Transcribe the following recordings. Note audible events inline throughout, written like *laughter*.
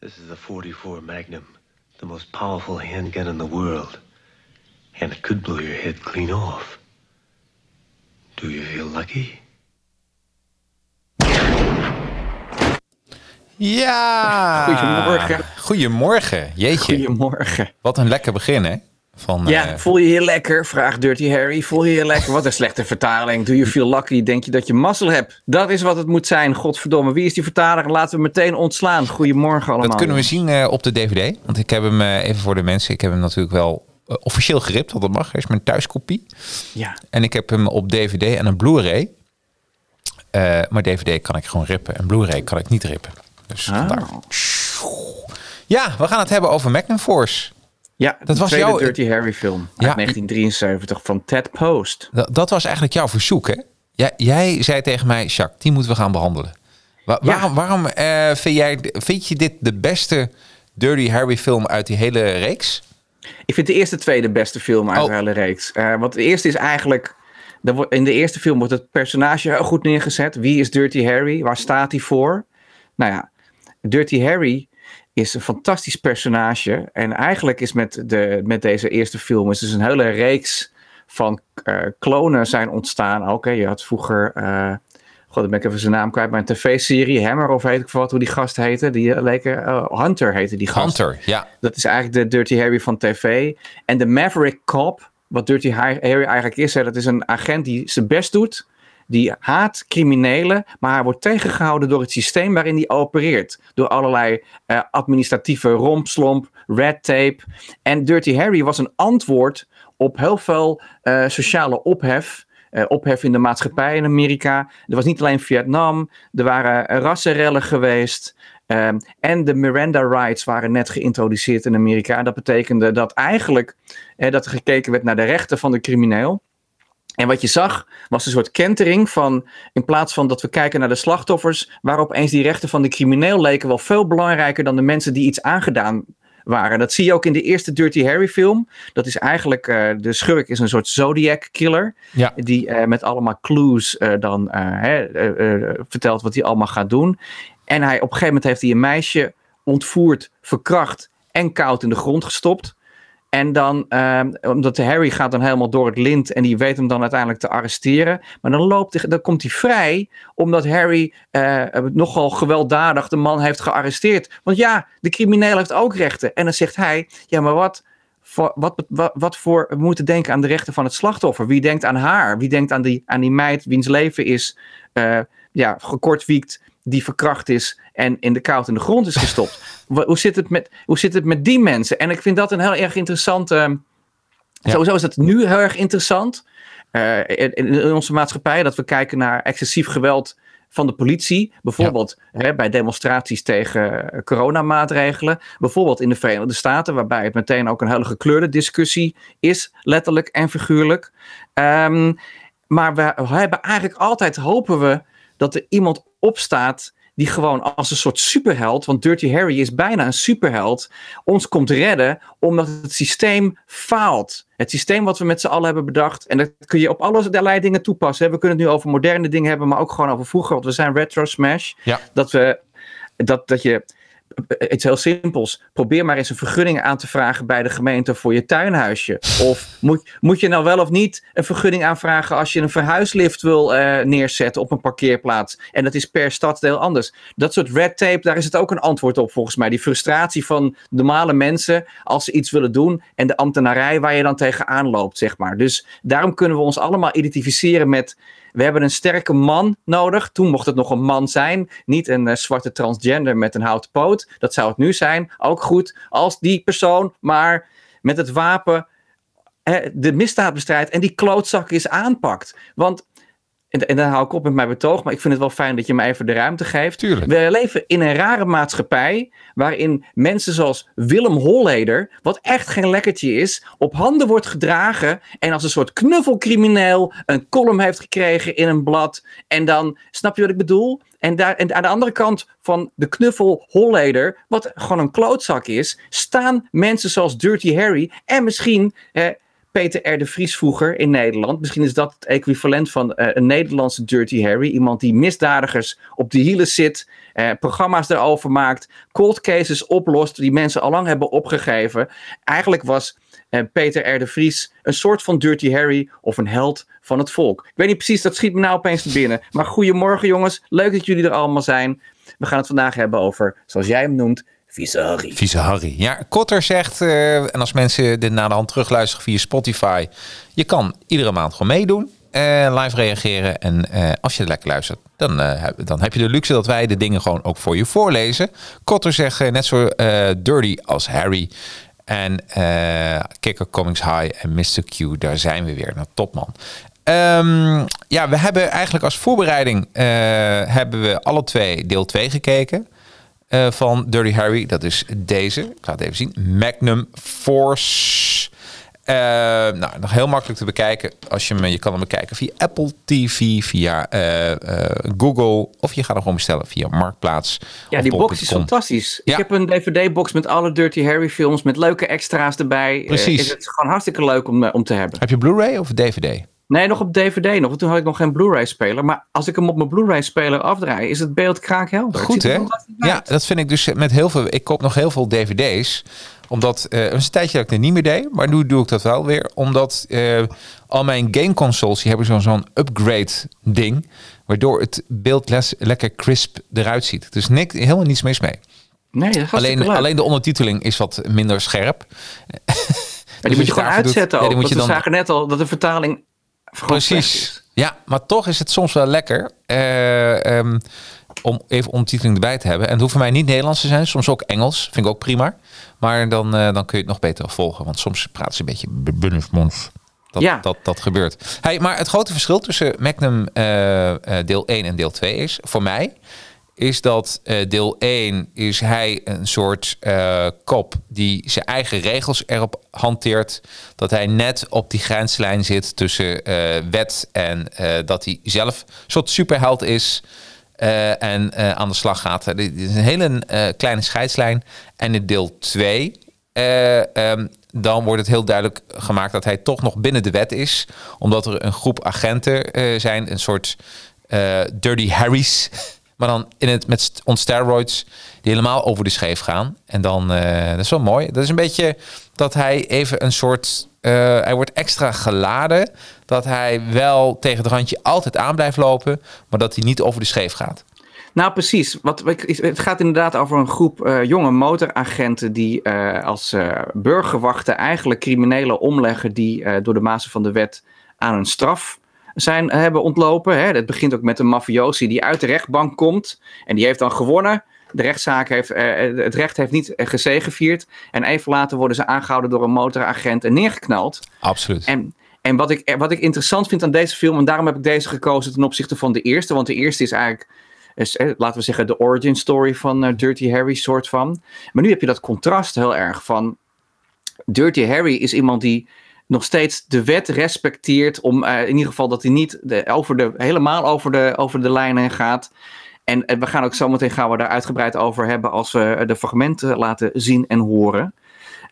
This is a 44 Magnum, the most powerful handgun in the world. And it could blow your head clean off. Do you feel lucky? Ja. Goedemorgen. Goedemorgen. Jeetje. Goedemorgen. Wat een lekker begin, hè? Van, Ja, eh, voel je je lekker? Vraagt Dirty Harry. Voel je je lekker? Wat een slechte vertaling. Do you feel lucky? Denk je dat je mazzel hebt? Dat is wat het moet zijn. Godverdomme. Wie is die vertaler? Laten we meteen ontslaan. Goedemorgen allemaal. dat kunnen we zien eh, op de DVD. Want ik heb hem, eh, even voor de mensen, ik heb hem natuurlijk wel officieel geript, want dat mag. Hij is mijn thuiskopie. Ja. En ik heb hem op DVD en een Blu-ray. Maar DVD kan ik gewoon rippen en Blu-ray kan ik niet rippen. Dus vandaar. Ja, we gaan het hebben over Magnum Force. Ja, Dat de was jouw- Dirty Harry film. Uit Ja. 1973 van Ted Post. Dat, dat was eigenlijk jouw verzoek, hè? Jij, jij zei tegen mij, Jacques, die moeten we gaan behandelen. Ja. Waarom, waarom eh, vind, jij, vind je dit de beste Dirty Harry film uit die hele reeks? Ik vind de eerste twee de beste film uit Oh. de hele reeks. Eh, want de eerste is eigenlijk... In de eerste film wordt het personage heel goed neergezet. Wie is Dirty Harry? Waar staat hij voor? Nou ja, Dirty Harry is een fantastisch personage. En eigenlijk is met, de, met deze eerste film... is dus een hele reeks van eh, klonen zijn ontstaan. Oké, je had vroeger... eh, God, dan ben ik even zijn naam kwijt. Maar een tv-serie, Hammer of weet ik wat, hoe die gast heette. Die eh, leek eh, Hunter heette die gast. Hunter, ja. Dat is eigenlijk de Dirty Harry van tv. En de Maverick Cop, wat Dirty Harry eigenlijk is, hè, dat is een agent die zijn best doet. Die haat criminelen, maar hij wordt tegengehouden door het systeem waarin hij opereert. Door allerlei eh, administratieve rompslomp, red tape. En Dirty Harry was een antwoord op heel veel eh, sociale ophef. eh, ophef in de maatschappij in Amerika. Er was niet alleen Vietnam, er waren rassenrellen geweest. Ehm, en de Miranda rights waren net geïntroduceerd in Amerika. En dat betekende dat eigenlijk dat er gekeken werd naar de rechten van de crimineel. En wat je zag was een soort kentering van, in plaats van dat we kijken naar de slachtoffers, waar opeens die rechten van de crimineel leken wel veel belangrijker dan de mensen die iets aangedaan waren. Dat zie je ook in de eerste Dirty Harry film. Dat is eigenlijk, eh, de schurk is een soort Zodiac killer. Ja. Die eh, met allemaal clues eh, dan hè, vertelt wat hij allemaal gaat doen. En hij, op een gegeven moment heeft hij een meisje ontvoerd, verkracht en koud in de grond gestopt. En dan, ehm, omdat Harry gaat dan helemaal door het lint en die weet hem dan uiteindelijk te arresteren. Maar dan, loopt hij, dan komt hij vrij, omdat Harry eh, nogal gewelddadig de man heeft gearresteerd. Want ja, de crimineel heeft ook rechten. En dan zegt hij, ja maar wat, voor, wat, wat, voor, we moeten denken aan de rechten van het slachtoffer. Wie denkt aan haar? Wie denkt aan die, aan die meid wiens leven is eh, ja, gekortwiekt, die verkracht is en in de koud in de grond is gestopt? *laughs* Hoe, zit het met, hoe zit het met die mensen? En ik vind dat een heel erg interessante... Ja. Sowieso is het nu heel erg interessant eh, in, in onze maatschappij dat we kijken naar excessief geweld van de politie. Bijvoorbeeld hè, bij demonstraties tegen eh, coronamaatregelen. Bijvoorbeeld in de Verenigde Staten, waarbij het meteen ook een hele gekleurde discussie is, letterlijk en figuurlijk. Ehm, maar we hebben eigenlijk altijd, hopen we, dat er iemand opstaat die gewoon als een soort superheld, want Dirty Harry is bijna een superheld, ons komt redden omdat het systeem faalt. Het systeem wat we met z'n allen hebben bedacht, en dat kun je op allerlei dingen toepassen. hè. We kunnen het nu over moderne dingen hebben, maar ook gewoon over vroeger, want we zijn retro smash. Ja. Dat, we, dat, dat je iets heel simpels. Probeer maar eens een vergunning aan te vragen bij de gemeente voor je tuinhuisje. Of moet, moet je nou wel of niet een vergunning aanvragen als je een verhuislift wil eh, neerzetten op een parkeerplaats. En dat is per stadsdeel anders. Dat soort red tape, daar is het ook een antwoord op volgens mij. Die frustratie van normale mensen als ze iets willen doen. En de ambtenarij waar je dan tegenaan loopt, zeg maar. Dus daarom kunnen we ons allemaal identificeren met we hebben een sterke man nodig. Toen mocht het nog een man zijn. Niet een eh, zwarte transgender met een houten poot. Dat zou het nu zijn. Ook goed als die persoon maar met het wapen eh, de misdaad bestrijdt en die klootzak is aanpakt. Want, en, en dan hou ik op met mijn betoog, maar ik vind het wel fijn dat je me even de ruimte geeft. Tuurlijk. We leven in een rare maatschappij waarin mensen zoals Willem Holleder, wat echt geen lekkertje is, op handen wordt gedragen en als een soort knuffelcrimineel een column heeft gekregen in een blad. En dan, snap je wat ik bedoel? En, daar, en aan de andere kant van de knuffel Holleder, wat gewoon een klootzak is, staan mensen zoals Dirty Harry en misschien eh, Peter R. de Vries vroeger in Nederland. Misschien is dat het equivalent van eh, een Nederlandse Dirty Harry. Iemand die misdadigers op de hielen zit, eh, programma's erover maakt, cold cases oplost die mensen al lang hebben opgegeven. Eigenlijk was eh, Peter R. de Vries een soort van Dirty Harry of een held van het volk. Ik weet niet precies, dat schiet me nou opeens te binnen. Maar goedemorgen jongens, leuk dat jullie er allemaal zijn. We gaan het vandaag hebben over, zoals jij hem noemt, Vieze Harry. Vieze Harry. Ja, Kotter zegt, eh, en als mensen dit na de hand terugluisteren via Spotify, je kan iedere maand gewoon meedoen. eh, live reageren. En eh, als je lekker luistert, dan, dan heb je de luxe dat wij de dingen gewoon ook voor je voorlezen. Kotter zegt net zo dirty als Harry. En Kicker Comics High en Mr. Q, daar zijn we weer. Nou, topman. Ehm, ja, we hebben eigenlijk als voorbereiding hebben we alle twee deel 2 gekeken eh, van Dirty Harry. Dat is deze. Ik ga het even zien. Magnum Force. Eh, nou, nog heel makkelijk te bekijken. Als je, hem, je kan hem bekijken via Apple TV, via eh, Google. Of je gaat hem gewoon bestellen via Marktplaats. Ja, die box is fantastisch. Ja. Ik heb een DVD-box met alle Dirty Harry films, met leuke extra's erbij. Precies. is het gewoon hartstikke leuk om, om te hebben. Heb je Blu-ray of DVD? Nee, nog op DVD nog, want toen had ik nog geen Blu-ray-speler. Maar als ik hem op mijn Blu-ray-speler afdraai, is het beeld kraakhelder. Goed hè? Ja, dat vind ik dus met heel veel. Ik koop nog heel veel DVD's. Omdat, eh het een tijdje dat ik het niet meer deed. Maar nu doe ik dat wel weer. Omdat eh, al mijn gameconsoles, die hebben zo'n zo'n upgrade ding. Waardoor het beeld les, lekker crisp eruit ziet. Dus niks, helemaal niets mis mee. Nee, dat Alleen, leuk. alleen de ondertiteling is wat minder scherp. Ja, die Dus moet je gewoon doet- uitzetten ja, ook. die moet je we dan- zagen net al dat de vertaling Precies. Ja, maar toch is het soms wel lekker eh, ehm, om even ondertiteling erbij te hebben. En het hoeft voor mij niet Nederlands te zijn, soms ook Engels. Vind ik ook prima. Maar dan, eh, dan kun je het nog beter volgen. Want soms praten ze een beetje bunnismons. Dat, Ja. dat, dat gebeurt. Hey, maar het grote verschil tussen Magnum eh, deel 1 en deel 2 is, voor mij, is dat eh, deel 1 is hij een soort eh, kop die zijn eigen regels erop hanteert. Dat hij net op die grenslijn zit tussen eh, wet en dat hij zelf een soort superheld is. en aan de slag gaat. Dit is een hele kleine scheidslijn. En in deel 2 eh, ehm, dan wordt het heel duidelijk gemaakt dat hij toch nog binnen de wet is. Omdat er een groep agenten zijn, een soort eh, Dirty Harry's. *laughs* Maar dan in het, met steroids, die helemaal over de scheef gaan. En dan, eh, dat is wel mooi. Dat is een beetje dat hij even een soort, eh, hij wordt extra geladen. Dat hij wel tegen het randje altijd aan blijft lopen, maar dat hij niet over de scheef gaat. Nou, precies. Wat, het gaat inderdaad over een groep eh, jonge motoragenten die als burgerwachten eigenlijk criminelen omleggen die door de mazen van de wet aan een straf zijn, hebben ontlopen. Hè. Het begint ook met een mafiosi die uit de rechtbank komt en die heeft dan gewonnen. De rechtszaak heeft, eh, het recht heeft niet eh, gezegevierd. En even later worden ze aangehouden door een motoragent en neergeknald. Absoluut. En, en wat, ik, wat ik interessant vind aan deze film, en daarom heb ik deze gekozen ten opzichte van de eerste, want de eerste is eigenlijk, is, eh, laten we zeggen, de origin story van eh, Dirty Harry, soort van. Maar nu heb je dat contrast heel erg van. Dirty Harry is iemand die nog steeds de wet respecteert, om eh, in ieder geval dat hij niet de, over de, helemaal over de, over de lijnen gaat. En we gaan ook zo meteen gaan we daar uitgebreid over hebben als we de fragmenten laten zien en horen.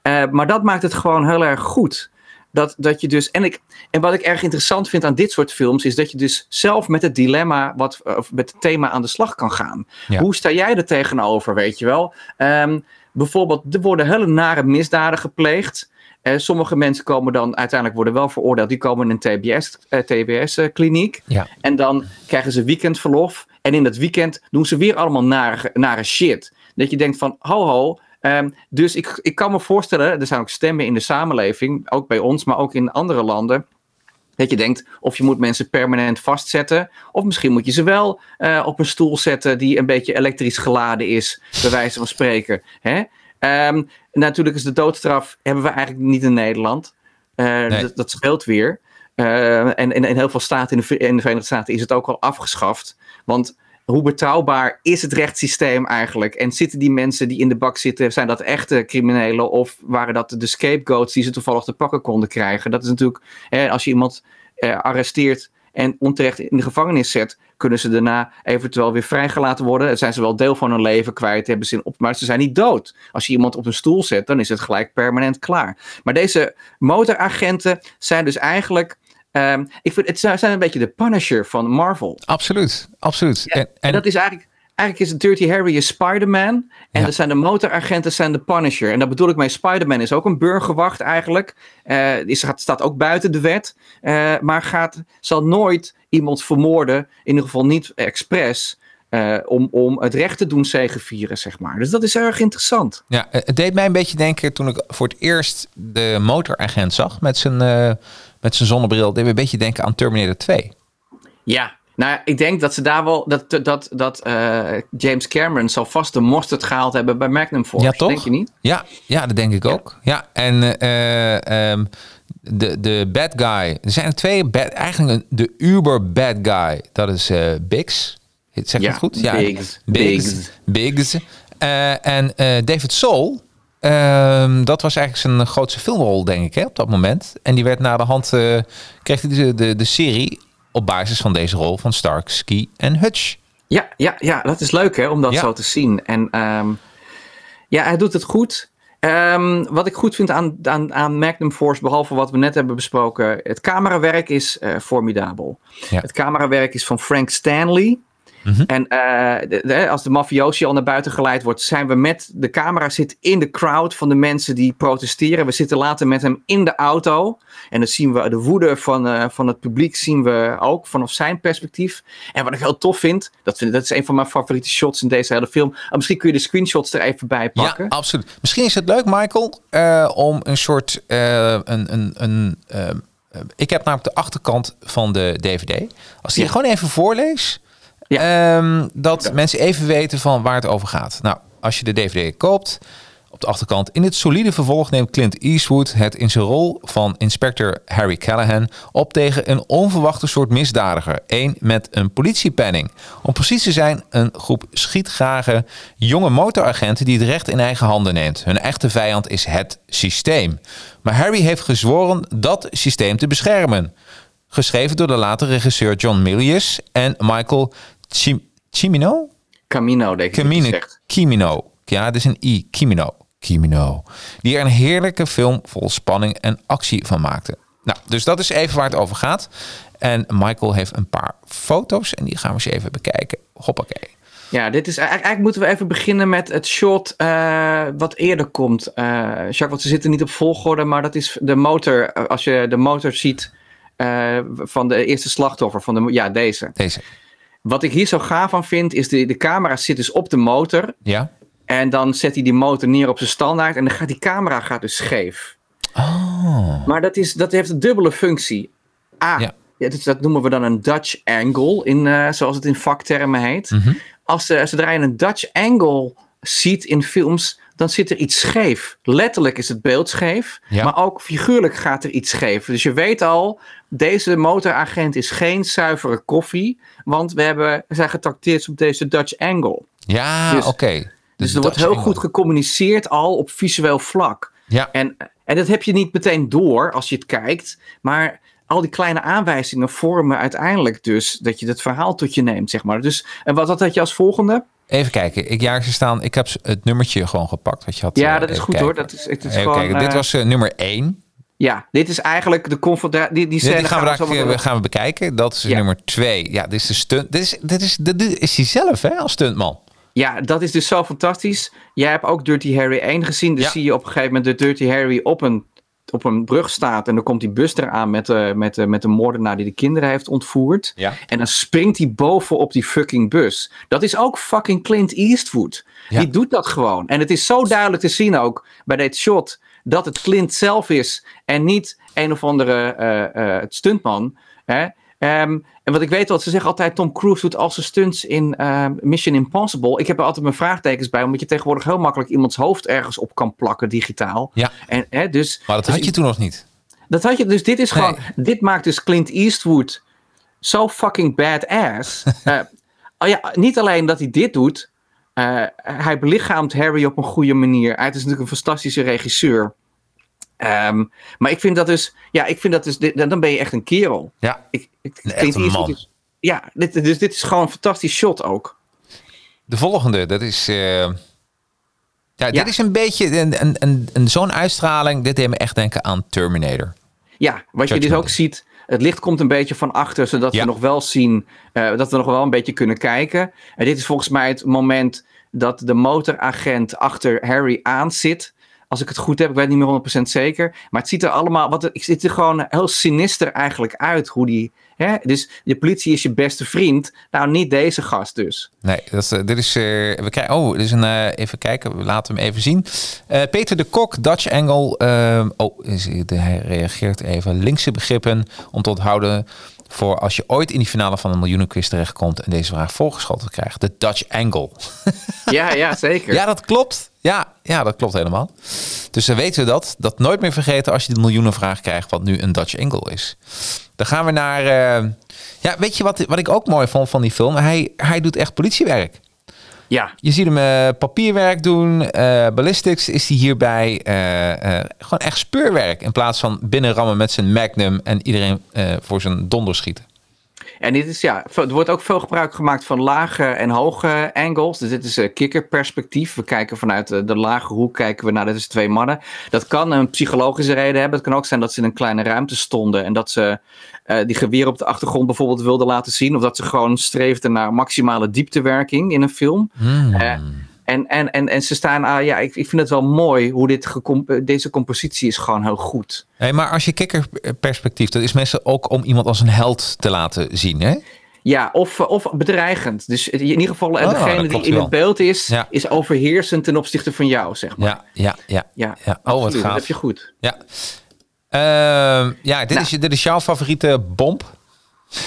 Eh, maar dat maakt het gewoon heel erg goed. Dat, dat je dus, en, ik, en wat ik erg interessant vind aan dit soort films, is dat je dus zelf met het dilemma, wat, of met het thema aan de slag kan gaan. Ja. Hoe sta jij er tegenover, weet je wel? Ehm, bijvoorbeeld, er worden hele nare misdaden gepleegd. Eh, sommige mensen komen dan uiteindelijk worden wel veroordeeld. Die komen in een TBS, eh, TBS-kliniek. Ja. En dan krijgen ze weekendverlof. En in dat weekend doen ze weer allemaal nare, nare shit. Dat je denkt van, ho ho. ehm, dus ik, ik kan me voorstellen, er zijn ook stemmen in de samenleving. Ook bij ons, maar ook in andere landen. Dat je denkt, of je moet mensen permanent vastzetten. Of misschien moet je ze wel eh, op een stoel zetten die een beetje elektrisch geladen is. Bij wijze van spreken. Hè? Ehm, natuurlijk is de doodstraf, hebben we eigenlijk niet in Nederland. Eh, Nee. dat, dat scheelt weer. Eh, en in, in heel veel staten in de, Ve- in de Verenigde Staten is het ook al afgeschaft. Want hoe betrouwbaar is het rechtssysteem eigenlijk? En zitten die mensen die in de bak zitten, zijn dat echte criminelen? Of waren dat de scapegoats die ze toevallig te pakken konden krijgen? Dat is natuurlijk, als je iemand eh, arresteert en onterecht in de gevangenis zet, kunnen ze daarna eventueel weer vrijgelaten worden. Dan zijn ze wel deel van hun leven kwijt, hebben ze in op, maar ze zijn niet dood. Als je iemand op een stoel zet, dan is het gelijk permanent klaar. Maar deze motoragenten zijn dus eigenlijk. ehm, ik vind, het zijn een beetje de Punisher van Marvel. Absoluut, absoluut. Ja, en, en, dat is eigenlijk, eigenlijk is Dirty Harry is Spider-Man. En Ja. dat zijn de motoragenten zijn de Punisher. En dat bedoel ik mee, Spider-Man is ook een burgerwacht eigenlijk. Eh is, gaat, staat ook buiten de wet. Eh, maar gaat, zal nooit iemand vermoorden, in ieder geval niet expres, eh, om, om het recht te doen zegevieren, zeg maar. Dus dat is erg interessant. Ja, het deed mij een beetje denken toen ik voor het eerst de motoragent zag met zijn, eh, met zijn zonnebril. Deed me een beetje denken aan Terminator 2. Ja. Nou, ik denk dat ze daar wel, dat, dat, dat eh, James Cameron zal vast de mosterd gehaald hebben bij Magnum Force. Ja, toch? Denk je niet? Ja, ja dat denk ik ook. Ja, en eh, ehm, de, de bad guy. Er zijn er twee, bad, eigenlijk een, de uber bad guy. Dat is eh Biggs. Zeg Ja, het goed? Biggs. Biggs. Biggs. Biggs. Eh, en eh, David Soul. ehm, dat was eigenlijk zijn grootste filmrol, denk ik, hè, op dat moment. En die werd na de hand, eh, kreeg hij de, de, de serie op basis van deze rol van Stark, Ski en Hutch. Ja, ja, ja, dat is leuk hè, om dat Ja. zo te zien. En ehm, ja, hij doet het goed. Ehm, wat ik goed vind aan, aan, aan Magnum Force, behalve wat we net hebben besproken, het camerawerk is eh, formidabel. Ja. Het camerawerk is van Frank Stanley. Mhm. En eh, de- de- als de mafiosi al naar buiten geleid wordt, zijn we met de camera zit in de crowd van de mensen die protesteren. We zitten later met hem in de auto. En dan zien we de woede van, eh, van het publiek zien we ook vanaf zijn perspectief. En wat ik heel tof vind, dat, vind dat is een van mijn favoriete shots in deze hele film. Ah, misschien kun je de screenshots er even bij pakken. Ja, absoluut. Misschien is het leuk, Michael, eh, om een soort. een, een, een, ik heb namelijk de achterkant van de DVD. Als die Ja. gewoon even voorlees, Ja. ehm, dat mensen even weten van waar het over gaat. Nou, als je de DVD koopt. Op de achterkant. In het solide vervolg neemt Clint Eastwood het in zijn rol van inspector Harry Callahan op tegen een onverwachte soort misdadiger. Eén met een politiepenning. Om precies te zijn, een groep schietgrage jonge motoragenten die het recht in eigen handen neemt. Hun echte vijand is het systeem. Maar Harry heeft gezworen dat systeem te beschermen. Geschreven door de latere regisseur John Milius en Michael Cimino? Camino, denk ik. Camino. Kimino. Ja, het is een I. Kimino. Kimino. Die er een heerlijke film vol spanning en actie van maakte. Nou, dus dat is even waar het over gaat. En Michael heeft een paar foto's en die gaan we eens even bekijken. Hoppakee. Ja, dit is eigenlijk, eigenlijk moeten we even beginnen met het shot eh, wat eerder komt. Eh Jacques, want ze zitten niet op volgorde, maar dat is de motor. eh, Als je de motor ziet van de eerste slachtoffer, van de, ja, deze. Deze. Wat ik hier zo gaaf aan vind, is de, de camera zit dus op de motor. Ja? En dan zet hij die motor neer op zijn standaard en dan gaat die camera gaat dus scheef. Oh. Maar dat, is, dat heeft een dubbele functie. A, Ja. ja, dat, dat noemen we dan een Dutch angle, in, eh, zoals het in vaktermen heet. Mhm. Als, eh, zodra je een Dutch angle ziet in films, dan zit er iets scheef. Letterlijk is het beeld scheef, Ja. maar ook figuurlijk gaat er iets scheef. Dus je weet al, deze motoragent is geen zuivere koffie, want we, hebben, zijn getrakteerd op deze Dutch angle. Ja, Dus- oké. Dus er wordt heel goed gecommuniceerd al op visueel vlak. Ja, En, en dat heb je niet meteen door als je het kijkt. Maar al die kleine aanwijzingen vormen uiteindelijk dus dat je het verhaal tot je neemt, zeg maar. Dus, en wat, wat had je als volgende? Even kijken. Ik jaag ze staan. Ik heb het nummertje gewoon gepakt. Wat je had, Ja, eh, dat is goed kijken. hoor. Dat is, het is Even gewoon, kijken. Dit eh, was eh, nummer 1. Ja, dit is eigenlijk de confrontatie. Die, die gaan we, meteen- eh, gaan we bekijken. Dat is Ja. nummer 2. Ja, dit is de stunt. Dit is, dit is, dit is hij zelf, hè, als stuntman. Ja, dat is dus zo fantastisch. Jij hebt ook Dirty Harry 1 gezien. Dus Ja. zie je op een gegeven moment dat Dirty Harry op een, op een brug staat. En dan komt die bus eraan met, eh met, eh, met de moordenaar die de kinderen heeft ontvoerd. Ja. En dan springt hij boven op die fucking bus. Dat is ook fucking Clint Eastwood. Ja. Die doet dat gewoon. En het is zo duidelijk te zien ook bij dit shot dat het Clint zelf is en niet een of andere eh, stuntman. Hè? Ehm, en wat ik weet, wat ze zeggen altijd, Tom Cruise doet al zijn stunts in eh, Mission Impossible. Ik heb er altijd mijn vraagtekens bij, omdat je tegenwoordig heel makkelijk iemands hoofd ergens op kan plakken digitaal. Ja. En, hè, dus, Maar dat dus had je toen nog niet. dat had je, dus dit is Nee. gewoon, dit maakt dus Clint Eastwood zo fucking badass. *laughs* Eh, oh ja, niet alleen dat hij dit doet, eh, hij belichaamt Harry op een goede manier. Hij is natuurlijk een fantastische regisseur. Ehm, maar ik vind dat dus, ja, ik vind dat dus, dit- dan ben je echt een kerel. Ja, Ik, ik, Echt klinkt een man. dus- ja, dit, dus dit is gewoon een fantastisch shot ook. de volgende, dat is... eh, ja, Ja. dit is een beetje een, een, een, een, zo'n uitstraling. Dit deed me echt denken aan Terminator. Ja, wat je dus ook ziet, het licht komt een beetje van achter, zodat Ja. we nog wel zien, eh, dat we nog wel een beetje kunnen kijken. En dit is volgens mij het moment dat de motoragent achter Harry aan zit. Als ik het goed heb, ik weet niet meer 100% zeker. Maar het ziet er allemaal, wat, het ziet er gewoon heel sinister eigenlijk uit. Hoe die, hè? Dus de politie is je beste vriend. Nou, niet deze gast dus. Nee, dat is, eh, dit is. eh, we krijgen. Oh, dit is een. eh, even kijken, we laten hem even zien. Eh, Peter de Kok, Dutch Angle. eh, oh, is, hij reageert even. Linkse begrippen om te onthouden. Voor als je ooit in die finale van een miljoenenquiz terechtkomt en deze vraag voorgeschoten krijgt. De Dutch Angle. *laughs* Ja, ja, zeker. Ja, dat klopt. Ja, ja, dat klopt helemaal. Dus dan weten we dat. Dat nooit meer vergeten als je de miljoenenvraag krijgt, wat nu een Dutch Angle is. Dan gaan we naar. eh, ja, weet je wat, wat ik ook mooi vond van die film? Hij, hij doet echt politiewerk. Ja. Je ziet hem eh, papierwerk doen. eh ballistics is hij hierbij. eh, gewoon echt speurwerk. In plaats van binnenrammen met zijn magnum en iedereen voor zijn donder schieten. En dit is, ja, er wordt ook veel gebruik gemaakt van lage en hoge angles. Dus dit is een kikkerperspectief. We kijken vanuit de, de lage hoek, kijken we naar deze twee mannen. Dat kan een psychologische reden hebben. Het kan ook zijn dat ze in een kleine ruimte stonden en dat ze eh, die geweer op de achtergrond bijvoorbeeld wilden laten zien. Of dat ze gewoon streefden naar maximale dieptewerking in een film. Eh, en, en, en, en ze staan, ah, ja, ik, ik vind het wel mooi hoe dit deze compositie is gewoon heel goed. Hey, maar als je kikkerperspectief, dat is meestal ook om iemand als een held te laten zien. Hè? Ja, of, of bedreigend. Dus in ieder geval eh, Oh, degene die in wel. het beeld is, Ja. is overheersend ten opzichte van jou, zeg maar. Ja, ja, ja. Ja, Ja, oh, wat gaaf. Dat heb je goed. Ja, Ehm, ja dit, Nou. is, dit is jouw favoriete bomp. *laughs*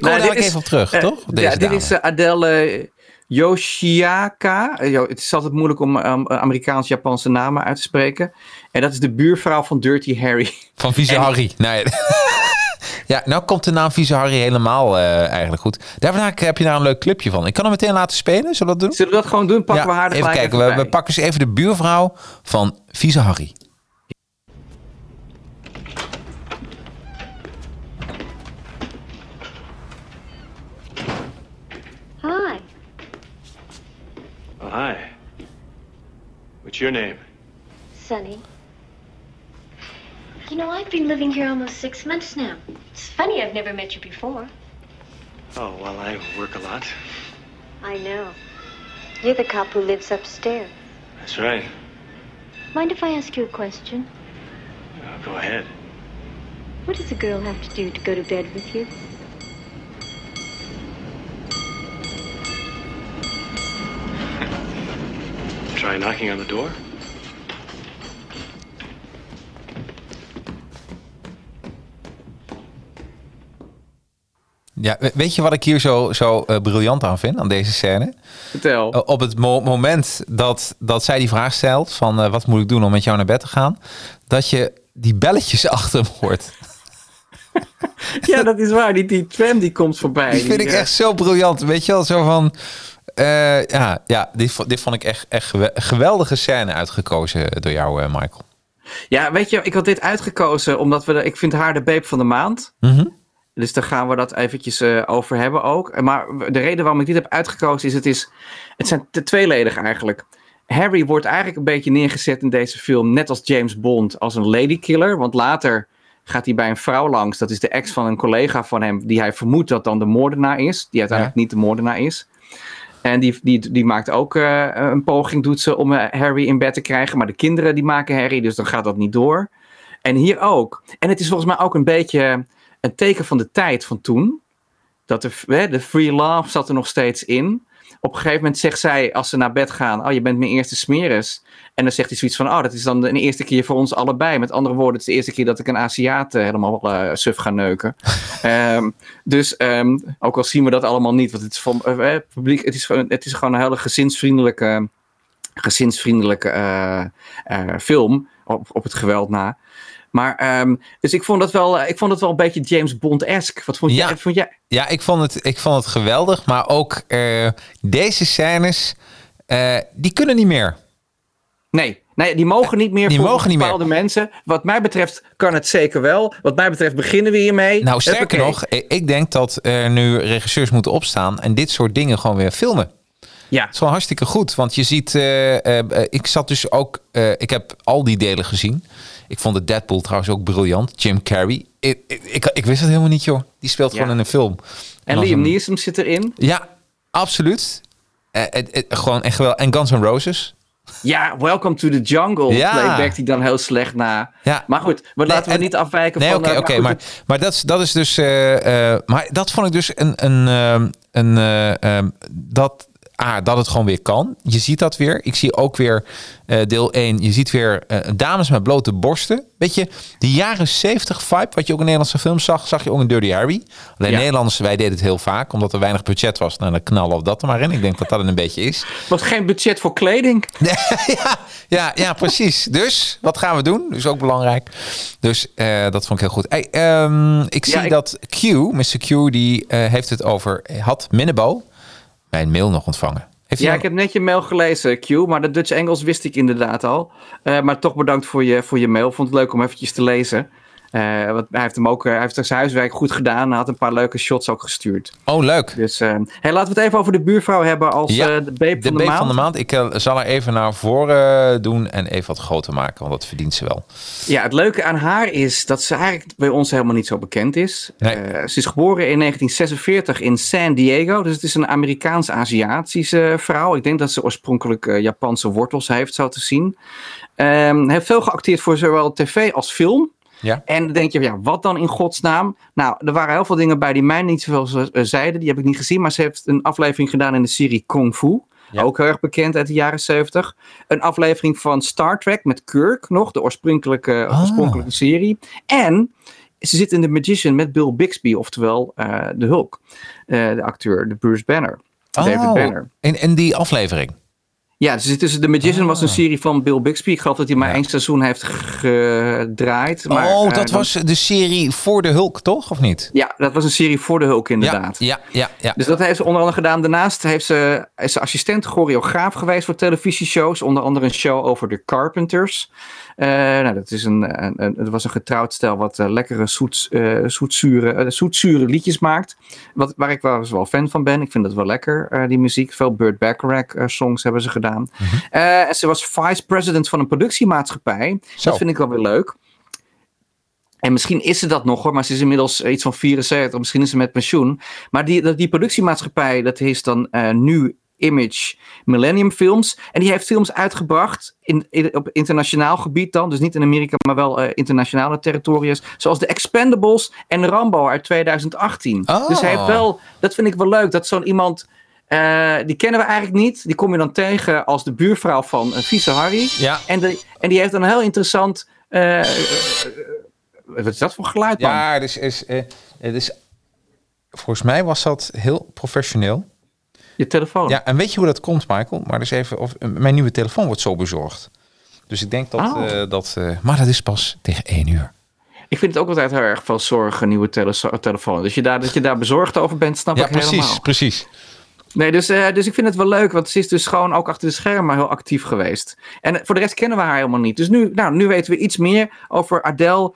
Komen we Nou, is, even op terug, eh, toch? Deze ja, dit dame. is eh, Adele Yoshiaka. Eh, het is altijd moeilijk om um, Amerikaans-Japanse namen uit te spreken. En dat is de buurvrouw van Dirty Harry. Van Vieze en- Harry. Nee. *laughs* ja, nou komt de naam Vieze Harry helemaal eh, eigenlijk goed. Daarna heb je daar een leuk clipje van. Ik kan hem meteen laten spelen. Zullen we dat doen? Zullen we dat gewoon doen? Pakken we haar er even kijken. even We, pakken eens even de buurvrouw van Vieze Harry. Oh, hi. What's your name? Sunny. You know, I've been living here almost six months now. It's funny I've never met you before. Oh, well, I work a lot. I know. You're the cop who lives upstairs. That's right. Mind if I ask you a question? Uh, go ahead. What does a girl have to do to go to bed with you? Try knocking on the door? Ja, we- weet je wat ik hier zo, zo eh, briljant aan vind, aan deze scène? Vertel. Op het mo- moment dat, dat zij die vraag stelt van eh, wat moet ik doen om met jou naar bed te gaan, dat je die belletjes *laughs* achter hem hoort. Ja, dat is waar. Die, die tram die komt voorbij. Die vind ik eh, echt zo briljant. Weet je wel, zo van... eh, ja, ja dit, dit vond ik echt, echt gewe- geweldige scène uitgekozen door jou, eh, Michael. Ja, weet je, ik had dit uitgekozen omdat we, de, ik vind haar de beep van de maand. Mhm. Dus daar gaan we dat eventjes eh, over hebben ook. Maar de reden waarom ik dit heb uitgekozen is, het is, het zijn te tweeledig eigenlijk. Harry wordt eigenlijk een beetje neergezet in deze film, net als James Bond, als een ladykiller. Want later gaat hij bij een vrouw langs, dat is de ex van een collega van hem, die hij vermoedt dat dan de moordenaar is, die uiteindelijk niet de moordenaar is. En die, die, die maakt ook eh, een poging, doet ze, om eh, Harry in bed te krijgen. Maar de kinderen die maken Harry, dus dan gaat dat niet door. En hier ook. En het is volgens mij ook een beetje een teken van de tijd van toen. Dat de, free love zat er nog steeds in. Op een gegeven moment zegt zij, als ze naar bed gaan... Oh, je bent mijn eerste smeris. En dan zegt hij zoiets van... Oh, dat is dan de eerste keer voor ons allebei. Met andere woorden, het is de eerste keer dat ik een Aziat eh, helemaal eh, suf ga neuken. *laughs* Ehm, dus ehm, ook al zien we dat allemaal niet. Want het is, van, eh, eh, publiek, het is, gewoon, het is gewoon een hele gezinsvriendelijke, gezinsvriendelijke film. Op, op het geweld na. Maar, ehm, dus ik vond, dat wel, ik vond het wel een beetje James Bond-esque. Wat vond, Ja. jij, vond jij? Ja, ik vond het, ik vond het geweldig. Maar ook eh, deze scènes, eh, die kunnen niet meer. Nee, Nee, die mogen niet meer Die voor mogen niet bepaalde mensen. Wat mij betreft kan het zeker wel. Wat mij betreft beginnen we hiermee. Nou, sterker nog, ik denk dat er nu regisseurs moeten opstaan en dit soort dingen gewoon weer filmen. Ja, Het is wel hartstikke goed, want je ziet, eh, eh, ik zat dus ook, eh, ik heb al die delen gezien. Ik vond de Deadpool trouwens ook briljant. Jim Carrey. Ik, ik, ik, ik wist het helemaal niet, joh. Die speelt Ja. gewoon in een film. en Liam Neeson zit erin. Ja, absoluut. Gewoon echt wel. En Guns N' Roses. Ja, Welcome to the Jungle. Ja. Playback die dan heel slecht na. Ja. Maar goed, maar laten we en- niet afwijken Nee, van... oké, eh, oké. goed, maar maar dat, is- dat is dus. maar dat vond ik dus een. een, een eh, ehm, dat, ah, dat het gewoon weer kan. Je ziet dat weer. Ik zie ook weer eh, deel 1. Je ziet weer eh, dames met blote borsten. Weet je, die jaren 70 vibe, wat je ook in Nederlandse films zag, zag je ook in Dirty Harry. Alleen Ja. Nederlanders, wij deden het heel vaak, omdat er weinig budget was. Nou, dan knallen of dat er maar in. Ik denk dat dat een beetje is. was geen budget voor kleding. *laughs* ja, ja, ja, precies. Dus wat gaan we doen? Dus ook belangrijk. Dus eh, dat vond ik heel goed. Hey, ehm, ik zie Ja, ik- dat Q, Mr. Q, die heeft het over, had Minnebo mijn mail nog ontvangen. Heeft Ja, ik heb net je mail gelezen, Q, maar de Dutch Engels wist ik inderdaad al. Eh, maar toch bedankt voor je, voor je mail. Vond het leuk om eventjes te lezen. Eh, want hij heeft hem ook, eh, hij heeft zijn huiswerk goed gedaan. Hij had een paar leuke shots ook gestuurd. Oh, leuk. Dus eh, hey, laten we het even over de buurvrouw hebben als Ja, de De van de, beep maand. van de maand. Ik zal er even naar voren doen en even wat groter maken, want dat verdient ze wel. Ja, het leuke aan haar is dat ze eigenlijk bij ons helemaal niet zo bekend is. Nee. Ze is geboren in 1946 in San Diego. Dus het is een Amerikaans-Aziatische vrouw. Ik denk dat ze oorspronkelijk Japanse wortels heeft, zo te zien. Ehm heeft veel geacteerd voor zowel tv als film. Ja. En dan denk je, ja, wat dan in godsnaam? Nou, er waren heel veel dingen bij die mij niet zoveel eh, zeiden. Die heb ik niet gezien. Maar ze heeft een aflevering gedaan in de serie Kung Fu. Ja. Ook heel erg bekend uit de jaren 70. Een aflevering van Star Trek met Kirk nog. De oorspronkelijke, Ah. oorspronkelijke serie. En ze zit in The Magician met Bill Bixby. Oftewel eh, de Hulk. Eh, de acteur, de Bruce Banner. David Oh, Banner. In, in die aflevering. Ja, zit tussen The Magician was een serie van Bill Bixby. Ik geloof dat hij maar Ah. Ja. één seizoen heeft gedraaid. Maar, oh, eh, dat dan- was de serie voor de Hulk, toch? Of niet? Ja, dat was een serie voor de Hulk inderdaad. Ja, ja, ja. ja. Dus dat heeft ze onder andere gedaan. Daarnaast heeft ze, is ze assistent choreograaf geweest voor televisieshows. Onder andere een show over de Carpenters. Eh, nou, dat, is een, een, een- het was een getrouwd stel wat eh, lekkere zoet, eh, zoetzure, zoetzure liedjes maakt. Wat, waar ik wel fan van ben. Ik vind dat wel lekker, die muziek. Veel Burt Bacharach songs hebben ze gedaan. Eh, en ze was vice president van een productiemaatschappij. Zo. Dat vind ik wel weer leuk. En misschien is ze dat nog hoor, maar ze is inmiddels iets van 74. Misschien is ze met pensioen. Maar die, die productiemaatschappij, dat is dan nu Image Millennium Films. En die heeft films uitgebracht in, in- op internationaal gebied dan. Dus niet in Amerika, maar wel eh, internationale territoriums. Zoals The Expendables en Rambo uit 2018. Oh. Dus hij heeft wel, dat vind ik wel leuk, dat zo'n iemand... eh, die kennen we eigenlijk niet. Die kom je dan tegen als de buurvrouw van uh, Vieze Harry. Ja. En, de, en die heeft een heel interessant... wat is dat voor geluid, man? Ja, dus is, het is. Volgens mij was dat heel professioneel. Je telefoon. Ja, en weet je hoe dat komt, Michael? Maar dus even, of, eh, mijn nieuwe telefoon wordt zo bezorgd. Dus ik denk dat Oh. eh, dat. eh, maar dat is pas tegen één uur. Ik vind het ook altijd heel erg veel zorgen, nieuwe tele- telefoon. Dus je daar, dat je daar bezorgd over bent, snap Ja, ik precies, helemaal. precies. Nee, dus, dus ik vind het wel leuk, want ze is dus gewoon ook achter de schermen heel actief geweest. En voor de rest kennen we haar helemaal niet. Dus nu, nou, nu weten we iets meer over Adele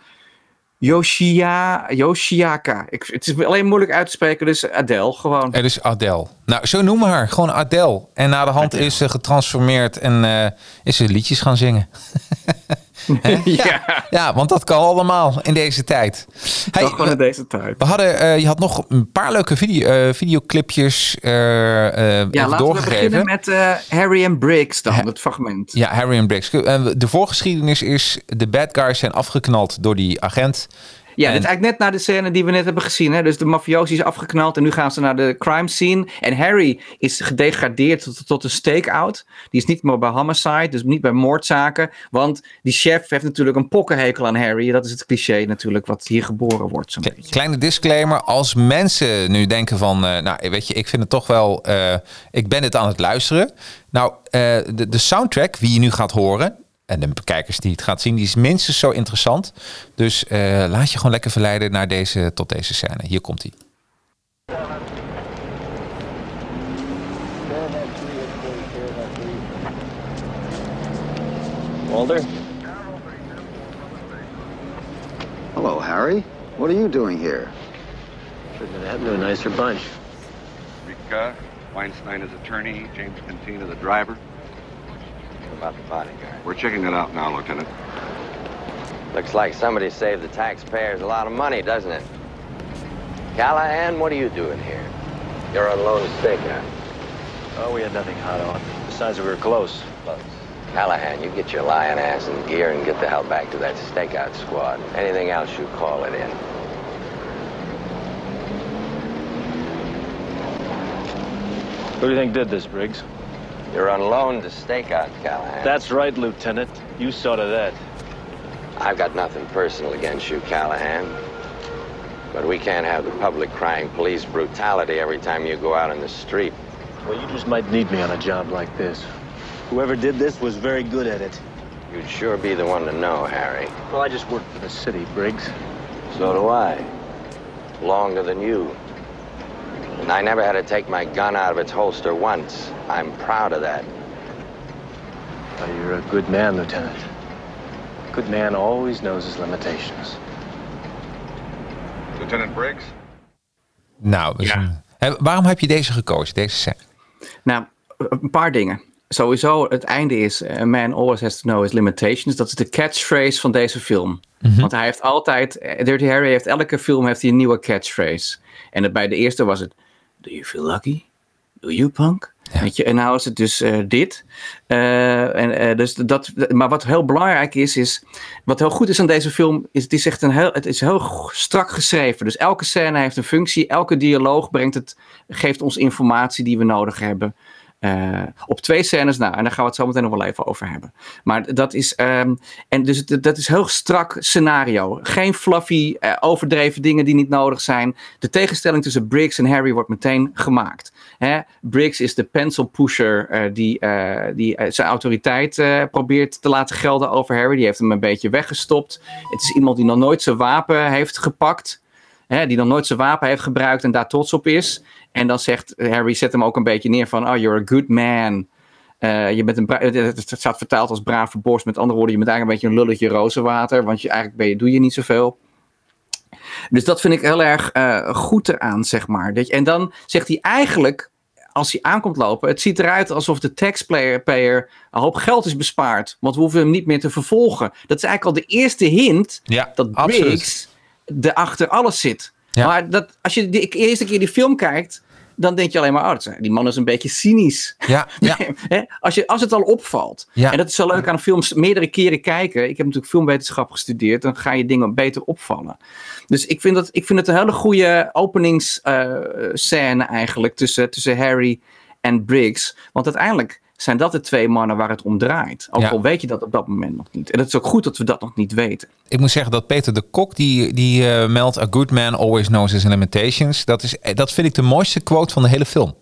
Yoshia, Yoshiaka. Ik, het is alleen moeilijk uit te spreken, dus Adele gewoon. Er is Adele. Nou, zo noemen we haar. Gewoon Adele. En na de hand is ze getransformeerd en eh, is ze liedjes gaan zingen. *laughs* *laughs* Ja, Ja, want dat kan allemaal in deze tijd. Hey, gewoon in we, deze tijd. we hadden, eh, je had nog een paar leuke video, eh, videoclipjes eh, Ja, laten we doorgegeven. beginnen met Harry en Briggs dan, het fragment. Ja, Harry en Briggs. De voorgeschiedenis is, de bad guys zijn afgeknald door die agent. Ja, En- dit is eigenlijk net na de scène die we net hebben gezien. Hè? Dus de mafiosi is afgeknald en nu gaan ze naar de crime scene. En Harry is gedegradeerd tot, tot een stakeout. Die is niet meer bij homicide, dus niet bij moordzaken. Want die chef heeft natuurlijk een pokkenhekel aan Harry. Dat is het cliché natuurlijk wat hier geboren wordt. Zo'n. Kleine disclaimer, als mensen nu denken van, eh, nou weet je, ik vind het toch wel, eh, ik ben het aan het luisteren. Nou, eh, de, de soundtrack, wie je nu gaat horen, en de kijkers die het gaat zien, die is minstens zo interessant. Dus eh, laat je gewoon lekker verleiden naar deze, tot deze scène. Hier komt hij. Walter? Hello, Harry. What are you doing here? Couldn't have happened to a nicer bunch. Rika, Weinstein is attorney, James Cantina the driver. About the bodyguard. We're checking it out now, Lieutenant. Looks like somebody saved the taxpayers a lot of money, doesn't it? Callahan, what are you doing here? You're on loan to Stakeout. Oh, we had nothing hot on. Besides, we were close. Close. Callahan, you get your lion ass in gear and get the hell back to that stakeout squad. Anything else, you call it in. Who do you think did this, Briggs? You're on loan to stakeout, Callahan. That's right, Lieutenant. You saw to that. I've got nothing personal against you, Callahan. But we can't have the public crying police brutality every time you go out in the street. Well, you just might need me on a job like this. Whoever did this was very good at it. You'd sure be the one to know, Harry. Well, I just work for the city, Briggs. So do I. Longer than you. And I never had to take my gun out of its holster once. I'm proud of that. Well, you're a good man, Lieutenant. A good man always knows his limitations. Lieutenant Briggs? Nou, waarom heb je deze gekozen, deze scène? Nou, een paar dingen. Sowieso, het einde is: A man always has to know his limitations. Dat is de catchphrase van deze film. Want hij heeft altijd, eh, Dirty Harry heeft elke film heeft hij een nieuwe catchphrase. En het- bij de eerste was het: Do you feel lucky? Do you punk? Weet je, en nou is het dus eh, dit. Eh, en, eh, dus dat, maar wat heel belangrijk is, is, wat heel goed is aan deze film, is het is echt een heel, het is heel strak geschreven. Dus elke scène heeft een functie, elke dialoog brengt het, geeft ons informatie die we nodig hebben. Eh, op twee scènes na. En daar gaan we het zo meteen nog wel even over hebben. Maar dat is, ehm, en dus het- dat is heel strak scenario. Geen fluffy, eh, overdreven dingen die niet nodig zijn. De tegenstelling tussen Briggs en Harry wordt meteen gemaakt. Hè? Briggs is de pencil pusher eh, die, die zijn autoriteit probeert te laten gelden over Harry. Die heeft hem een beetje weggestopt. Het is iemand die nog nooit zijn wapen heeft gepakt. Hè, die nog nooit zijn wapen heeft gebruikt en daar trots op is. En dan zegt Harry, zet hem ook een beetje neer van, oh, you're a good man. Eh, je bent een het staat vertaald als brave borst. Met andere woorden, je bent eigenlijk een beetje een lulletje rozenwater. Want je, eigenlijk ben je, doe je niet zoveel. Dus dat vind ik heel erg eh, goed eraan, zeg maar. Dat je, en dan zegt hij eigenlijk, als hij aankomt lopen, het ziet eruit alsof de taxpayer payer een hoop geld is bespaard. Want we hoeven hem niet meer te vervolgen. Dat is eigenlijk al de eerste hint Ja, dat. Briggs er achter alles zit. Ja. Maar dat, als je de eerste keer die film kijkt, dan denk je alleen maar, oh, die man is een beetje cynisch. Ja, *laughs* ja. Als, je, als het al opvalt. Ja. En dat is zo leuk aan films meerdere keren kijken. Ik heb natuurlijk filmwetenschap gestudeerd. Dan ga je dingen beter opvallen. Dus ik vind, dat, ik vind het een hele goede openingsscène eigenlijk tussen, tussen Harry en Briggs. Want uiteindelijk zijn dat de twee mannen waar het om draait. Ook Ja. al weet je dat op dat moment nog niet. En het is ook goed dat we dat nog niet weten. Ik moet zeggen dat Peter de Kok, die, die eh, meldt... A good man always knows his limitations. Dat, is, eh, dat vind ik de mooiste quote van de hele film.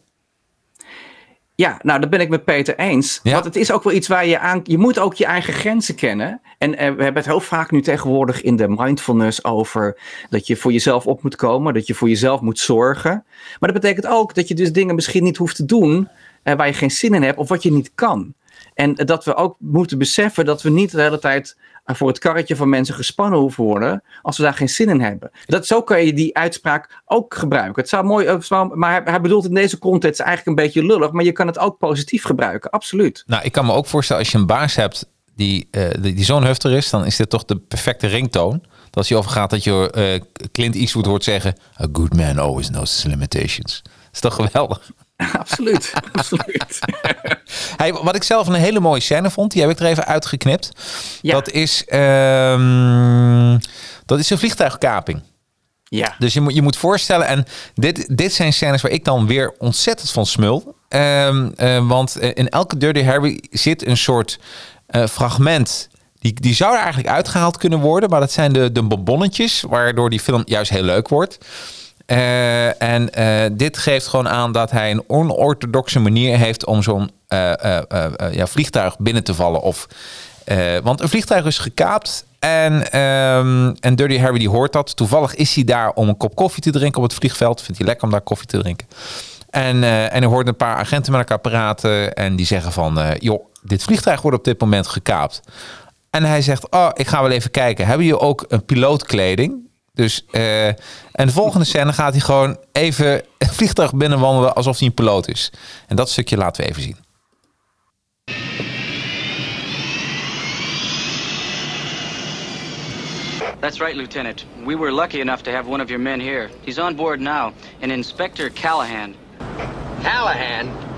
Ja, nou, dat ben ik met Peter eens. Ja. Want het is ook wel iets waar je aan... Je moet ook je eigen grenzen kennen. En eh, we hebben het heel vaak nu tegenwoordig in de mindfulness over... dat je voor jezelf op moet komen. Dat je voor jezelf moet zorgen. Maar dat betekent ook dat je dus dingen misschien niet hoeft te doen... eh, waar je geen zin in hebt of wat je niet kan. En eh, dat we ook moeten beseffen dat we niet de hele tijd... eh, voor het karretje van mensen gespannen hoeven worden... als we daar geen zin in hebben. Dat, zo kan je die uitspraak ook gebruiken. Het zou mooi... maar hij, bedoelt in deze context eigenlijk een beetje lullig... maar je kan het ook positief gebruiken, absoluut. Nou, ik kan me ook voorstellen als je een baas hebt die, die, zo'n hufter is... dan is dit toch de perfecte ringtoon. Dat als je overgaat dat je Clint Eastwood hoort zeggen... A good man always knows his limitations. Dat is toch geweldig? *laughs* absoluut, *laughs* absoluut. Hey, wat ik zelf een hele mooie scène vond, die heb ik er even uitgeknipt. Ja. Dat, is, ehm, dat is een vliegtuigkaping. Ja, Dus je moet je moet voorstellen, en dit, dit zijn scènes waar ik dan weer ontzettend van smul. Ehm, eh, want eh, in elke Dirty Harry zit een soort eh, fragment. Die, die zou er eigenlijk uitgehaald kunnen worden, maar dat zijn de, de bonbonnetjes, waardoor die film juist heel leuk wordt. Eh, en eh, dit geeft gewoon aan dat hij een onorthodoxe manier heeft om zo'n eh, ja, vliegtuig binnen te vallen. Of, want een vliegtuig is gekaapt en, ehm, en Dirty Harry die hoort dat. Toevallig is hij daar om een kop koffie te drinken op het vliegveld. Vindt hij lekker om daar koffie te drinken. En, en hij hoort een paar agenten met elkaar praten en die zeggen van, joh, dit vliegtuig wordt op dit moment gekaapt. En hij zegt, oh, ik ga wel even kijken. Hebben jullie ook een pilootkleding? Dus, eh, en de volgende scène gaat hij gewoon even het vliegtuig binnenwandelen alsof hij een piloot is. En dat stukje laten we even zien. That's right, Lieutenant. We were lucky enough to have one of your men here. He's on board now, an Inspector Callahan. Callahan?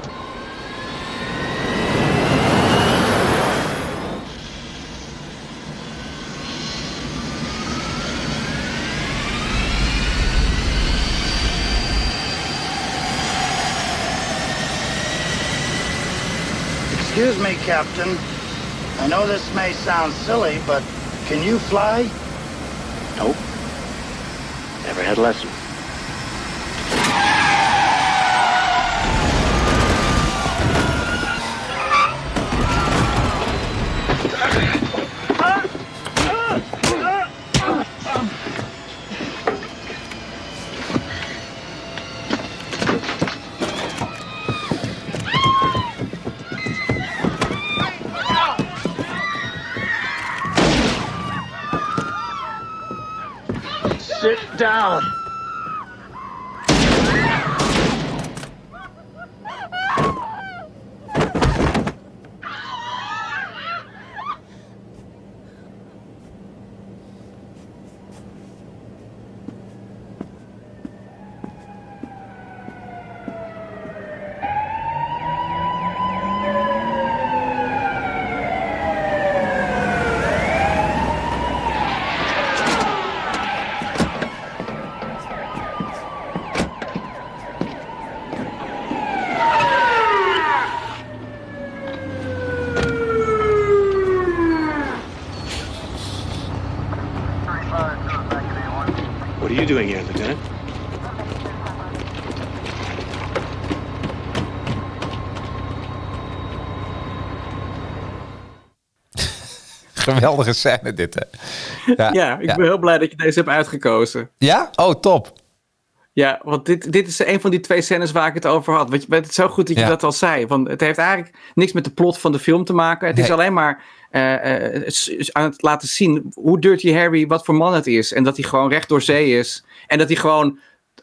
Excuse me, Captain. I know this may sound silly, but can you fly? Nope. Never had a lesson. Sit down. Geweldige scène dit, hè? Ja, ik ben heel blij dat je deze hebt uitgekozen. Ja? Oh, top. Ja, want dit, dit is een van die twee scènes waar ik het over had. Want je bent het zo goed dat je Ja. dat al zei. Want het heeft eigenlijk niks met de plot van de film te maken. Het is alleen maar eh, eh, aan het laten zien hoe Dirty Harry, wat voor man het is. En dat hij gewoon recht door zee is. En dat hij gewoon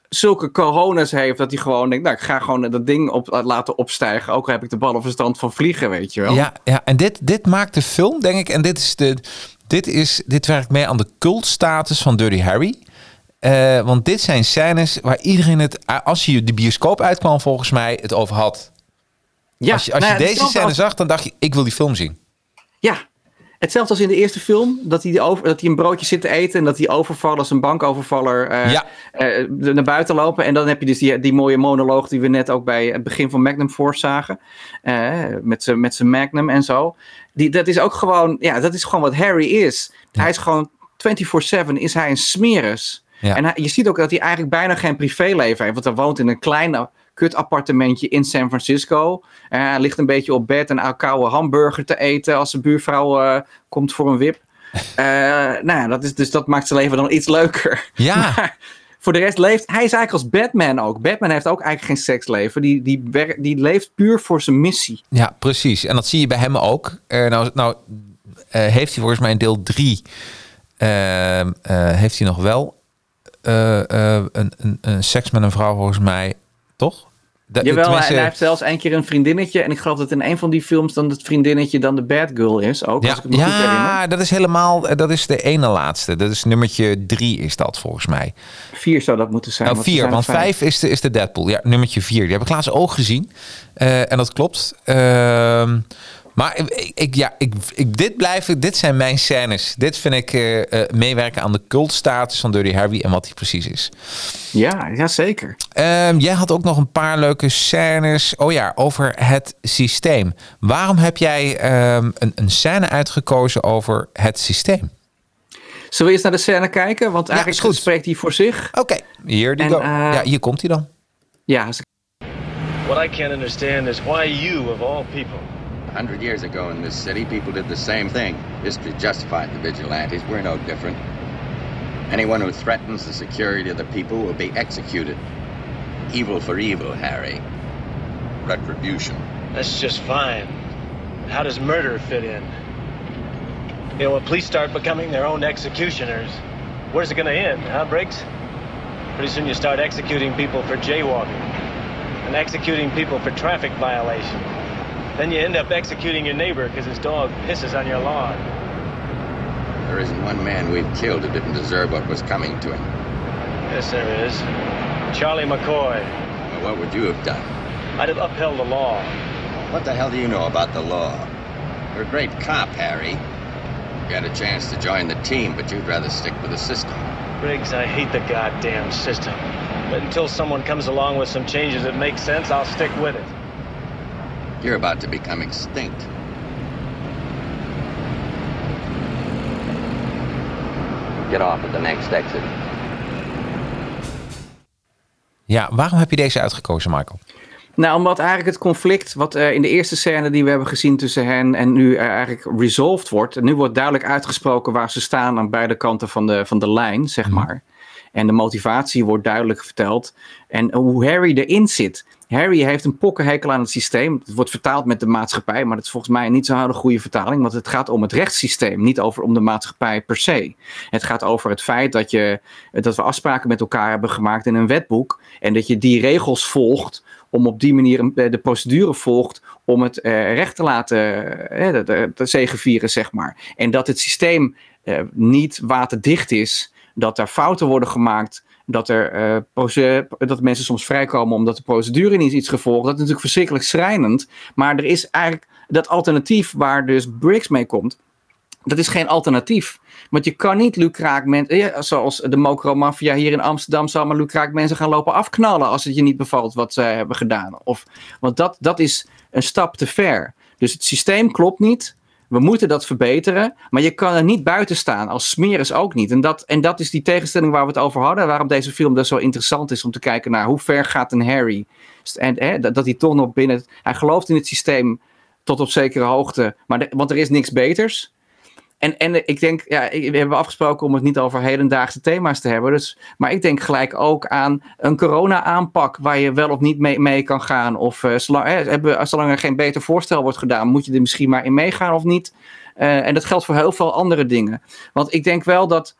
zulke coronas heeft. Dat hij gewoon denkt, nou ik ga gewoon dat ding op, laten opstijgen. Ook al heb ik de ballenverstand van vliegen, weet je wel. Ja, ja en dit, dit maakt de film, denk ik, en dit, is de, dit, is, dit werkt mee aan de cultstatus van Dirty Harry. Eh, want dit zijn scènes waar iedereen het, als je de bioscoop uitkwam, volgens mij het over had. Ja, als je, als nou je ja, deze scène als- zag, dan dacht je, ik wil die film zien. Ja, hetzelfde als in de eerste film. Dat hij, over, dat hij een broodje zit te eten. En dat die overvallers, een bankovervaller, eh, Ja. eh, naar buiten lopen. En dan heb je dus die, die mooie monoloog die we net ook bij het begin van Magnum Force zagen. eh, met zijn met zijn Magnum en zo. Die, dat is ook gewoon, ja, dat is gewoon wat Harry is. Hij is gewoon 24-7 is hij een smeris. Ja. En hij- je ziet ook dat hij eigenlijk bijna geen privéleven heeft. Want hij woont in een klein kut appartementje in San Francisco. Hij ligt een beetje op bed een koude hamburger te eten als de buurvrouw eh, komt voor een wip. Eh, nou ja, dat is, dus dat maakt zijn leven dan iets leuker. Ja. *laughs* Maar voor de rest leeft hij is eigenlijk als Batman ook. Batman heeft ook eigenlijk geen seksleven. Die, die, die leeft puur voor zijn missie. Ja, precies. En dat zie je bij hem ook. Nou nou heeft hij volgens mij in deel 3... heeft hij nog wel een, een, een seks met een vrouw, volgens mij. Toch? De- Jawel, tenminste- en hij heeft zelfs een keer een vriendinnetje. En ik geloof dat in een van die films dan het vriendinnetje dan de bad girl is. Ook, Ja, als ik me goed herinner. ja dat is helemaal, eh, dat is de ene laatste. Dat is nummertje drie is dat volgens mij. Vier zou dat moeten zijn. Nou, want er vier, zijn er want vijf is de, is de Deadpool. Ja, nummertje vier. Die heb ik laatst ook gezien. Eh, en dat klopt. Ehm, maar ik, ik, ja, ik, ik, dit blijven, dit zijn mijn scènes. Dit vind ik eh, eh, meewerken aan de cultstatus van Dirty Harry en wat hij precies is. Ja, ja zeker. Ehm, jij had ook nog een paar leuke scènes. Oh ja, over het systeem. Waarom heb jij ehm, een, een scène uitgekozen over het systeem? Zullen we eerst naar de scène kijken? Want eigenlijk spreekt hij voor zich. Oké, hier die eh, ja, hier komt hij dan. Ja, What I can't understand is why you, of all people, Hundred years ago in this city, people did the same thing. History justified the vigilantes. We're no different. Anyone who threatens the security of the people will be executed. Evil for evil, Harry. Retribution. that's just fine. How does murder fit in? You know, when police start becoming their own executioners, where's it gonna end, huh, Briggs? Pretty soon you start executing people for jaywalking and executing people for traffic violation. Then you end up executing your neighbor because his dog pisses on your lawn. There isn't one man we've killed who didn't deserve what was coming to him. Yes, there is. Charlie McCoy. Well, what would you have done? I'd have upheld the law. What the hell do you know about the law? You're a great cop, Harry. You had a chance to join the team, but you'd rather stick with the system. Briggs, I hate the goddamn system. But until someone comes along with some changes that make sense, I'll stick with it. You're about to become extinct. Get off at the next exit. Ja, waarom heb je deze uitgekozen, Michael? Nou, omdat eigenlijk het conflict wat uh, in de eerste scène die we hebben gezien tussen hen en nu uh, eigenlijk resolved wordt. En nu wordt duidelijk uitgesproken waar ze staan aan beide kanten van de, van de lijn, zeg Mhm. maar. En de motivatie wordt duidelijk verteld. En hoe Harry erin zit. Harry heeft een pokkenhekel aan het systeem. Het wordt vertaald met de maatschappij, maar dat is volgens mij niet zo'n goede vertaling. Want het gaat om het rechtssysteem, niet over om de maatschappij per se. Het gaat over het feit dat, je, dat we afspraken met elkaar hebben gemaakt in een wetboek. En dat je die regels volgt om op die manier een- de procedure volgt om het eh, recht te laten eh, de, zeg maar. En dat het systeem eh, niet waterdicht is, dat er fouten worden gemaakt, dat, er, eh, dat mensen soms vrijkomen omdat de procedure niet iets gevolgd. Dat is natuurlijk verschrikkelijk schrijnend, maar er is eigenlijk dat alternatief waar dus Briggs mee komt. Dat is geen alternatief. Want je kan niet lucraak mensen, zoals de Mokro-maffia hier in Amsterdam, zal maar lucraak mensen gaan lopen afknallen als het je niet bevalt wat zij hebben gedaan. Of, want dat, dat is een stap te ver. Dus het systeem klopt niet. We moeten dat verbeteren. Maar je kan er niet buiten staan. Als smeris ook niet. En dat, en dat is die tegenstelling waar we het over hadden. Waarom deze film dus zo interessant is om te kijken naar hoe ver gaat een Harry. En hè, dat, dat hij toch nog binnen. Hij gelooft in het systeem tot op zekere hoogte. Maar want er is niks beters. En, en ik denk, ja, we hebben afgesproken om het niet over hedendaagse thema's te hebben. Dus, maar ik denk gelijk ook aan een corona-aanpak waar je wel of niet mee, mee kan gaan. Of hebben, zolang er geen beter voorstel wordt gedaan, moet je er misschien maar in meegaan of niet. Eh, en dat geldt voor heel veel andere dingen. Want ik denk wel dat,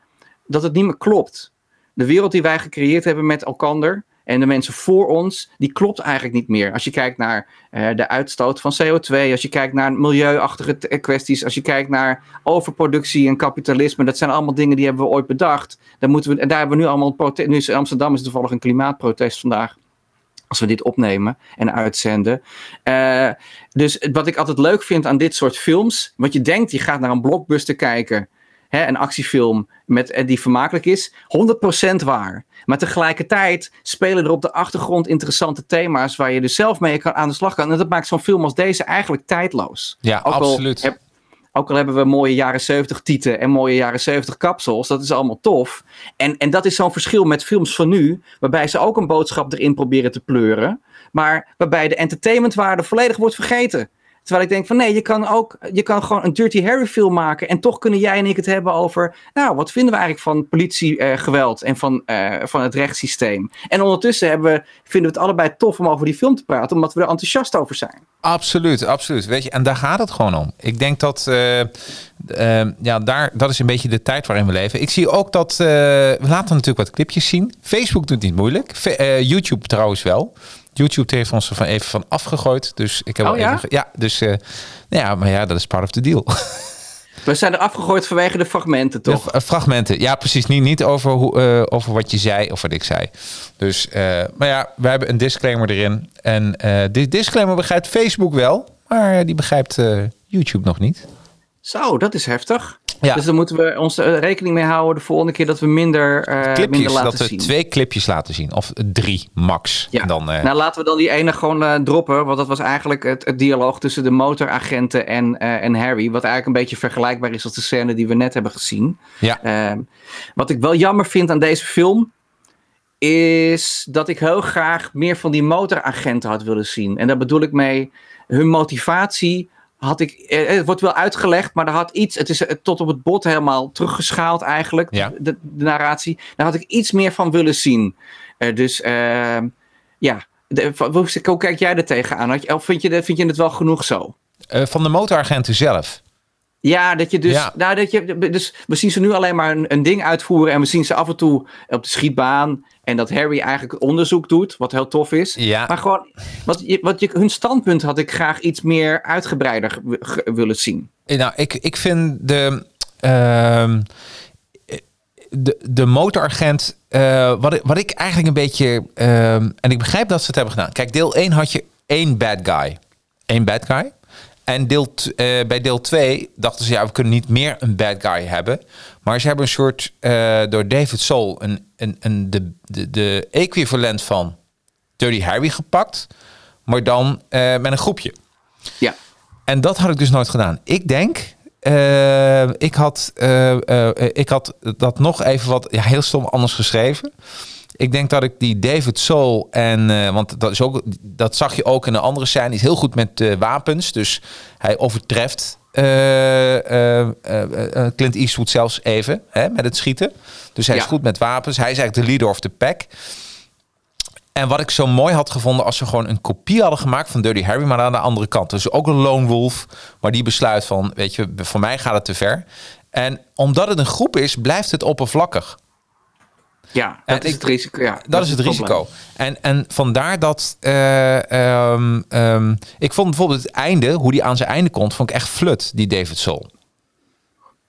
dat het niet meer klopt. De wereld die wij gecreëerd hebben met elkander en de mensen voor ons, die klopt eigenlijk niet meer. Als je kijkt naar eh, de uitstoot van CO2, als je kijkt naar milieuachtige eh, kwesties, als je kijkt naar overproductie en kapitalisme, dat zijn allemaal dingen die hebben we ooit bedacht. Daar moeten we, en daar hebben we nu allemaal, prote- nu is Amsterdam is toevallig een klimaatprotest vandaag. Als we dit opnemen en uitzenden. Eh, dus wat ik altijd leuk vind aan dit soort films. Wat je denkt, je gaat naar een blockbuster kijken. Hè, een actiefilm met, die vermakelijk is. 100% waar. Maar tegelijkertijd spelen er op de achtergrond interessante thema's. Waar je dus zelf mee kan, aan de slag kan. En dat maakt zo'n film als deze eigenlijk tijdloos. Ja, Ook al absoluut. heb- ook al hebben we mooie jaren 70 tieten en mooie jaren 70 kapsels, dat is allemaal tof. En, en dat is zo'n verschil met films van nu, waarbij ze ook een boodschap erin proberen te pleuren, maar waarbij de entertainmentwaarde volledig wordt vergeten. Terwijl ik denk van nee, je kan ook, je kan gewoon een Dirty Harry film maken en toch kunnen jij en ik het hebben over, nou, wat vinden we eigenlijk van politiegeweld en van, eh, van het rechtssysteem. En ondertussen hebben we, vinden we het allebei tof om over die film te praten, omdat we er enthousiast over zijn. Absoluut, absoluut. Weet je, en daar gaat het gewoon om. Ik denk dat, eh, eh, ja, daar, dat is een beetje de tijd waarin we leven. Ik zie ook dat, eh, we laten natuurlijk wat clipjes zien. Facebook doet niet moeilijk. Eh, YouTube trouwens wel. YouTube heeft ons er van even van afgegooid. Dus ik heb Oh wel ja? even, ja, dus, eh, nou ja, maar ja, dat is part of the deal. *laughs* We zijn er afgegooid vanwege de fragmenten, toch? De, eh, fragmenten, ja, precies. Niet, niet over, hoe, eh, over wat je zei of wat ik zei. Dus, eh, maar ja, we hebben een disclaimer erin. En eh die disclaimer begrijpt Facebook wel, maar die begrijpt eh, YouTube nog niet. Zo, dat is heftig. Ja. Dus dan moeten we ons er rekening mee houden de volgende keer dat we minder, eh, minder laten dat we zien. twee clipjes laten zien. Of drie, max. Ja. En dan, eh, Nou, laten we dan die ene gewoon eh, droppen. Want dat was eigenlijk het, het dialoog tussen de motoragenten en, eh, en Harry. Wat eigenlijk een beetje vergelijkbaar is als de scène die we net hebben gezien. ja. Ehm, wat ik wel jammer vind aan deze film. Is dat ik heel graag meer van die motoragenten had willen zien. En daar bedoel ik mee. Hun motivatie had ik. eh, Het wordt wel uitgelegd, maar er had iets. Het is eh, tot op het bot helemaal teruggeschaald eigenlijk. Ja. De, de narratie. Daar had ik iets meer van willen zien. Eh, dus ehm, ja. De- hoe, kijk jij er tegenaan? Had je- Of vind je, vind je het wel genoeg zo? Eh, van de motoragenten zelf. Ja, dat je dus, Ja. nou, dat je, dus we zien ze nu alleen maar een, een ding uitvoeren en we zien ze af en toe op de schietbaan en dat Harry eigenlijk onderzoek doet, wat heel tof is. Ja. Maar gewoon, wat je, wat je, hun standpunt had ik graag iets meer uitgebreider ge- ge- willen zien. Eh, Nou, ik, ik vind de, ehm, de, de motoragent, eh, wat, ik, wat ik eigenlijk een beetje, ehm, en ik begrijp dat ze het hebben gedaan. Kijk, deel 1 had je één bad guy. Eén bad guy. En deel, eh, bij deel 2 dachten ze, ja, we kunnen niet meer een bad guy hebben. Maar ze hebben een soort, eh, door David Soul, een, een, een, de, de, de equivalent van Dirty Harry gepakt. Maar dan eh, met een groepje. Ja. En dat had ik dus nooit gedaan. Ik denk, eh, ik, had, ik had dat nog even wat ja, heel stom anders geschreven. Ik denk dat ik die David Soul en want dat is ook dat zag je ook in een andere scène. Die is heel goed met wapens, dus hij overtreft Clint Eastwood zelfs even hè, met het schieten. Dus hij is goed met wapens. Hij is eigenlijk de leader of the pack. En wat ik zo mooi had gevonden als ze gewoon een kopie hadden gemaakt van Dirty Harry, maar aan de andere kant. Dus ook een lone wolf, maar die besluit van, weet je, voor mij gaat het te ver. En omdat het een groep is, blijft het oppervlakkig. Ja, En dat is ik- het risico. Ja, Dat, is het risico. En, en vandaar dat eh, ehm, ehm, ik vond bijvoorbeeld het einde, hoe die aan zijn einde komt, vond ik echt flut, die David Soul.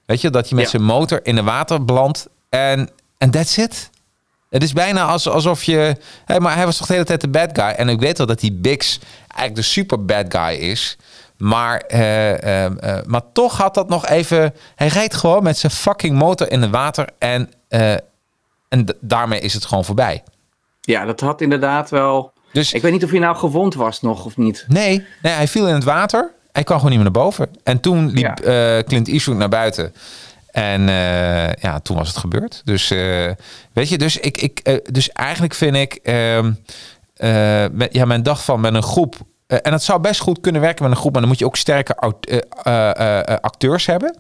Weet je, dat hij met Ja. zijn motor in de water belandt en en that's it. Het is bijna als, alsof je... Maar hij was toch de hele tijd de bad guy. En ik weet wel dat die Bix eigenlijk de super bad guy is. Maar, eh, eh, eh, maar toch had dat nog even... Hij rijdt gewoon met zijn fucking motor in het water. En, eh, en daarmee is het gewoon voorbij. Ja, dat had inderdaad wel. Dus Ik weet niet of hij nou gewond was nog of niet. Nee, nee, hij viel in het water. Hij kwam gewoon niet meer naar boven. En toen liep eh, Clint Eastwood naar buiten. En eh, ja, toen was het gebeurd. Dus eh, weet je, dus, ik, ik, dus eigenlijk vind ik... ehm, eh, met, ja, men dacht van met een groep... en het zou best goed kunnen werken met een groep... maar dan moet je ook sterke aut- acteurs hebben.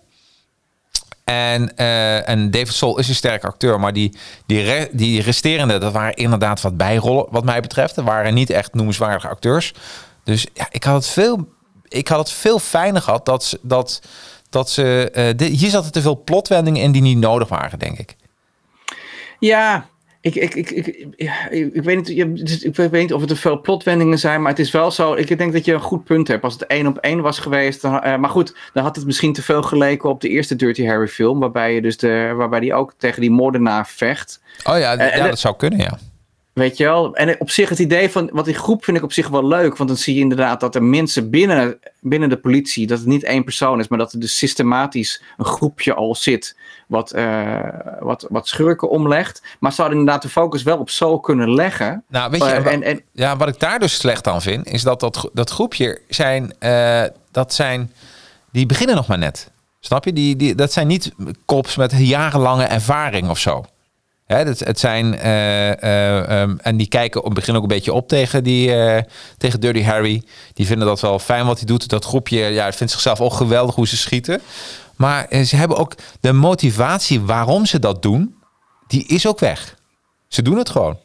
En, eh, en David Soul is een sterke acteur, maar die, die, die resterende, dat waren inderdaad wat bijrollen, wat mij betreft. Dat waren niet echt noemenswaardige acteurs. Dus ja, ik had het veel, ik had het veel fijner gehad dat ze, dat, dat ze eh, hier zaten te veel plotwendingen in die niet nodig waren, denk ik. Ja, ik, ik, ik, ik, ik, weet niet, dus ik weet niet of het er veel plotwendingen zijn, maar het is wel zo. Ik denk dat je een goed punt hebt. Als het één op één was geweest, dan, eh, maar goed, dan had het misschien te veel geleken op de eerste Dirty Harry film, waarbij je dus de, waarbij die ook tegen die moordenaar vecht. Oh ja, Eh, en ja dat zou kunnen, ja. Weet je wel? En op zich het idee van, wat die groep vind ik op zich wel leuk. Want dan zie je inderdaad dat er mensen binnen, binnen de politie, dat het niet één persoon is, maar dat er dus systematisch een groepje al zit wat, eh, wat, wat schurken omlegt. Maar ze hadden inderdaad de focus wel op zo kunnen leggen. Nou, weet je, Eh, wa- en, en, ja, wat ik daar dus slecht aan vind, is dat dat, dat groepje zijn, eh, dat zijn, die beginnen nog maar net. Snap je? Die, die, dat zijn niet kops met jarenlange ervaring of zo. Hè, dat, het zijn, eh, eh, ehm, en die kijken, beginnen ook een beetje op tegen, die, tegen Dirty Harry. Die vinden dat wel fijn wat hij doet. Dat groepje ja, vindt zichzelf ook geweldig hoe ze schieten. Maar eh, ze hebben ook de motivatie waarom ze dat doen, die is ook weg. Ze doen het gewoon.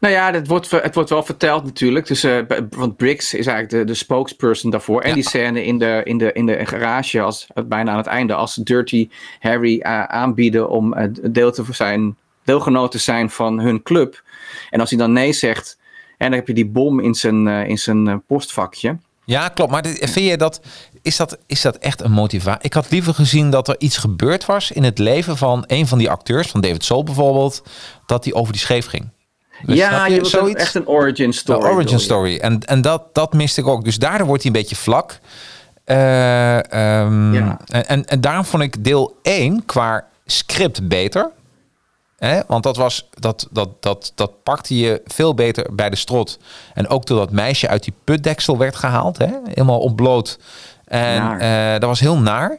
nou ja, het wordt, het wordt wel verteld natuurlijk. Dus, eh, want Briggs is eigenlijk de, de spokesperson daarvoor. En Ja. die scène in de, in de, in de garage, als, bijna aan het einde, als Dirty Harry eh, aanbieden om eh, deel te zijn, deelgenoot te zijn van hun club. En als hij dan nee zegt, en dan heb je die bom in zijn, eh, in zijn eh, postvakje. Ja, klopt. Maar vind je dat is, dat, is dat echt een motivatie? Ik had liever gezien dat er iets gebeurd was in het leven van een van die acteurs, van David Soul bijvoorbeeld, dat die over die scheef ging. Dus ja, je zoiets? echt een origin story. wil origin je. story. En, en dat, dat miste ik ook. Dus daardoor wordt hij een beetje vlak. Eh, ehm, Ja. en, en, en daarom vond ik deel 1 qua script beter. Hè? Want dat, was, dat, dat, dat, dat pakte je veel beter bij de strot. En ook toen dat meisje uit die putdeksel werd gehaald. Hè? Helemaal ontbloot. En eh, dat was heel naar.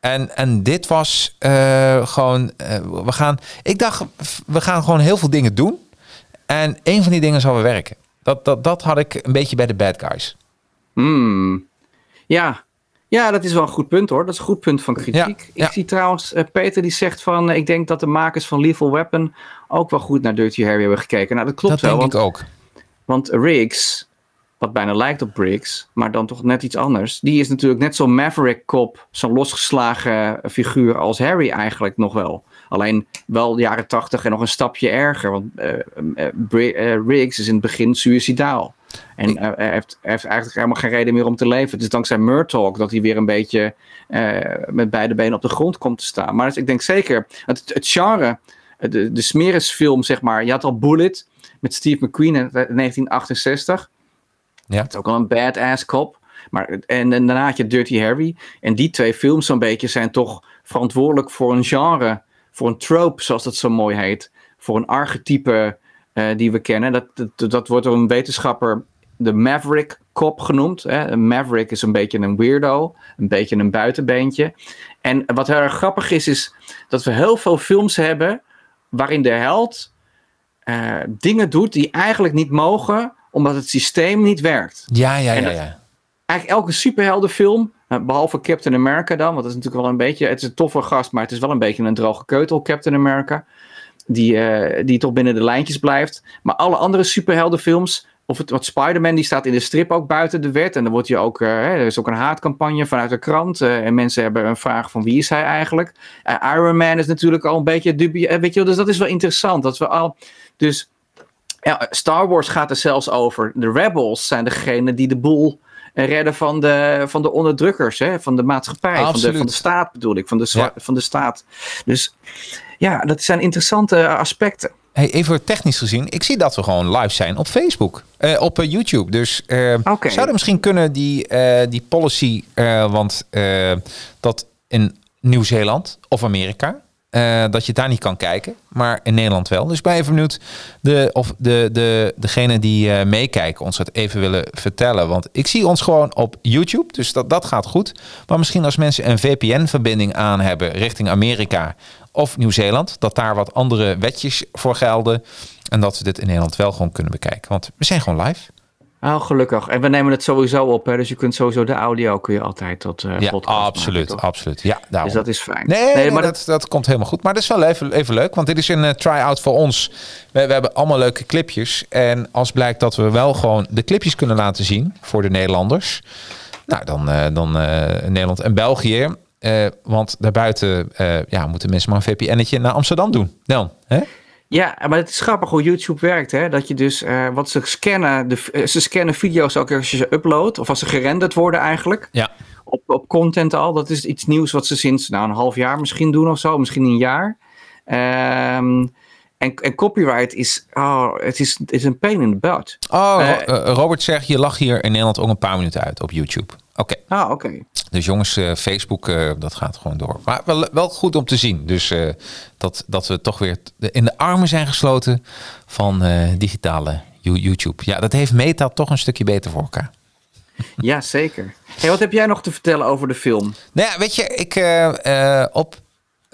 En, en dit was eh, gewoon... eh, we gaan, ik dacht, we gaan gewoon heel veel dingen doen. En een van die dingen zal weer werken. Dat, dat, dat had ik een beetje bij de bad guys. Hmm. Ja. Ja, dat is wel een goed punt hoor. Dat is een goed punt van kritiek. Ja, Ik zie trouwens eh, Peter die zegt van... eh, ik denk dat de makers van Lethal Weapon ook wel goed naar Dirty Harry hebben gekeken. Nou, dat klopt dat wel. denk Want, ik ook. want Riggs, wat bijna lijkt op Briggs, maar dan toch net iets anders. Die is natuurlijk net zo'n Maverick cop, zo'n losgeslagen figuur als Harry eigenlijk nog wel. Alleen wel de jaren tachtig en nog een stapje erger, want uh, Riggs is in het begin suicidaal. En hij, heeft, hij, heeft, eigenlijk helemaal geen reden meer om te leven. Het is dankzij Murtalk dat hij weer een beetje met beide benen op de grond komt te staan. Maar dus ik denk zeker, het, het genre, de, de smerisfilm zeg maar, je had al Bullet met Steve McQueen in 1968. Ja. Het is ook al een badass cop. Maar, en, en daarna had je Dirty Harry. En die twee films zo'n beetje zijn toch verantwoordelijk voor een genre. Voor een trope, zoals dat zo mooi heet. Voor een archetype die we kennen. Dat, dat, dat wordt door een wetenschapper de Maverick Cop genoemd. Hè. Een Maverick is een beetje een weirdo. Een beetje een buitenbeentje. En wat heel erg grappig is, is dat we heel veel films hebben... waarin de held uh, dingen doet die eigenlijk niet mogen omdat het systeem niet werkt. Ja, ja, ja. ja. Eigenlijk elke superheldenfilm, eh, behalve Captain America dan, want dat is natuurlijk wel een beetje, het is een toffe gast, maar het is wel een beetje een droge keutel, Captain America, die, uh, die toch binnen de lijntjes blijft. Maar alle andere superheldenfilms, of het, wat Spider-Man, die staat in de strip ook buiten de wet. En dan wordt je ook, uh, er is ook een haatcampagne vanuit de krant. Uh, en mensen hebben een vraag van wie is hij eigenlijk? Iron Man is natuurlijk al een beetje dubie. weet je, dus dat is wel interessant. Dat we al, dus ja, Star Wars gaat er zelfs over. De rebels zijn degene die de boel redden van de, van de onderdrukkers, hè? van de maatschappij, van de, van de staat bedoel ik, van de, ja. van de staat. Dus ja, dat zijn interessante aspecten. Hey, even technisch gezien, ik zie dat we gewoon live zijn op Facebook, uh, op uh, YouTube. Dus uh, okay. zouden misschien kunnen die, die policy, want dat in Nieuw-Zeeland of Amerika, dat je daar niet kan kijken, maar in Nederland wel. Dus ben even benieuwd de, of de, de, degene die meekijken ons het even willen vertellen. Want ik zie ons gewoon op YouTube, dus dat, dat gaat goed. Maar misschien als mensen een VPN-verbinding aan hebben richting Amerika of Nieuw-Zeeland, dat daar wat andere wetjes voor gelden. En dat we dit in Nederland wel gewoon kunnen bekijken. Want we zijn gewoon live. Oh, gelukkig. En we nemen het sowieso op, hè? dus je kunt sowieso de audio kun je altijd tot uh, ja, absoluut, maken, absoluut. Ja, daarom. Dus dat is fijn. Nee, nee maar dat, dat komt helemaal goed. Maar dat is wel even, even leuk, want dit is een uh, try-out voor ons. We, we, hebben allemaal leuke clipjes. En als blijkt dat we wel gewoon de clipjes kunnen laten zien voor de Nederlanders, nou, dan, uh, dan Nederland en België. Want daarbuiten ja, moeten mensen maar een VPN'tje naar Amsterdam doen. Dan, hè? Ja, maar het is grappig hoe YouTube werkt. Hè? Dat je dus uh, wat ze scannen, de, uh, ze scannen video's ook als je ze uploadt, of als ze gerenderd worden eigenlijk. Ja. Op, op content al. Dat is iets nieuws wat ze sinds nou, een half jaar misschien doen of zo, misschien een jaar. Um, en, en, copyright is, oh, het is, het is een pain in the butt. Oh, uh, Robert zegt, je lag hier in Nederland ook een paar minuten uit op YouTube. Oké. Okay. Ah, oké. Okay. Dus jongens, uh, Facebook, uh, dat gaat gewoon door. Maar wel, wel goed om te zien. Dus uh, dat, dat we toch weer in de armen zijn gesloten van digitale YouTube. Ja, dat heeft Meta toch een stukje beter voor elkaar. *laughs* Ja, zeker. Hey, wat heb jij nog te vertellen over de film? Nou ja, weet je, ik op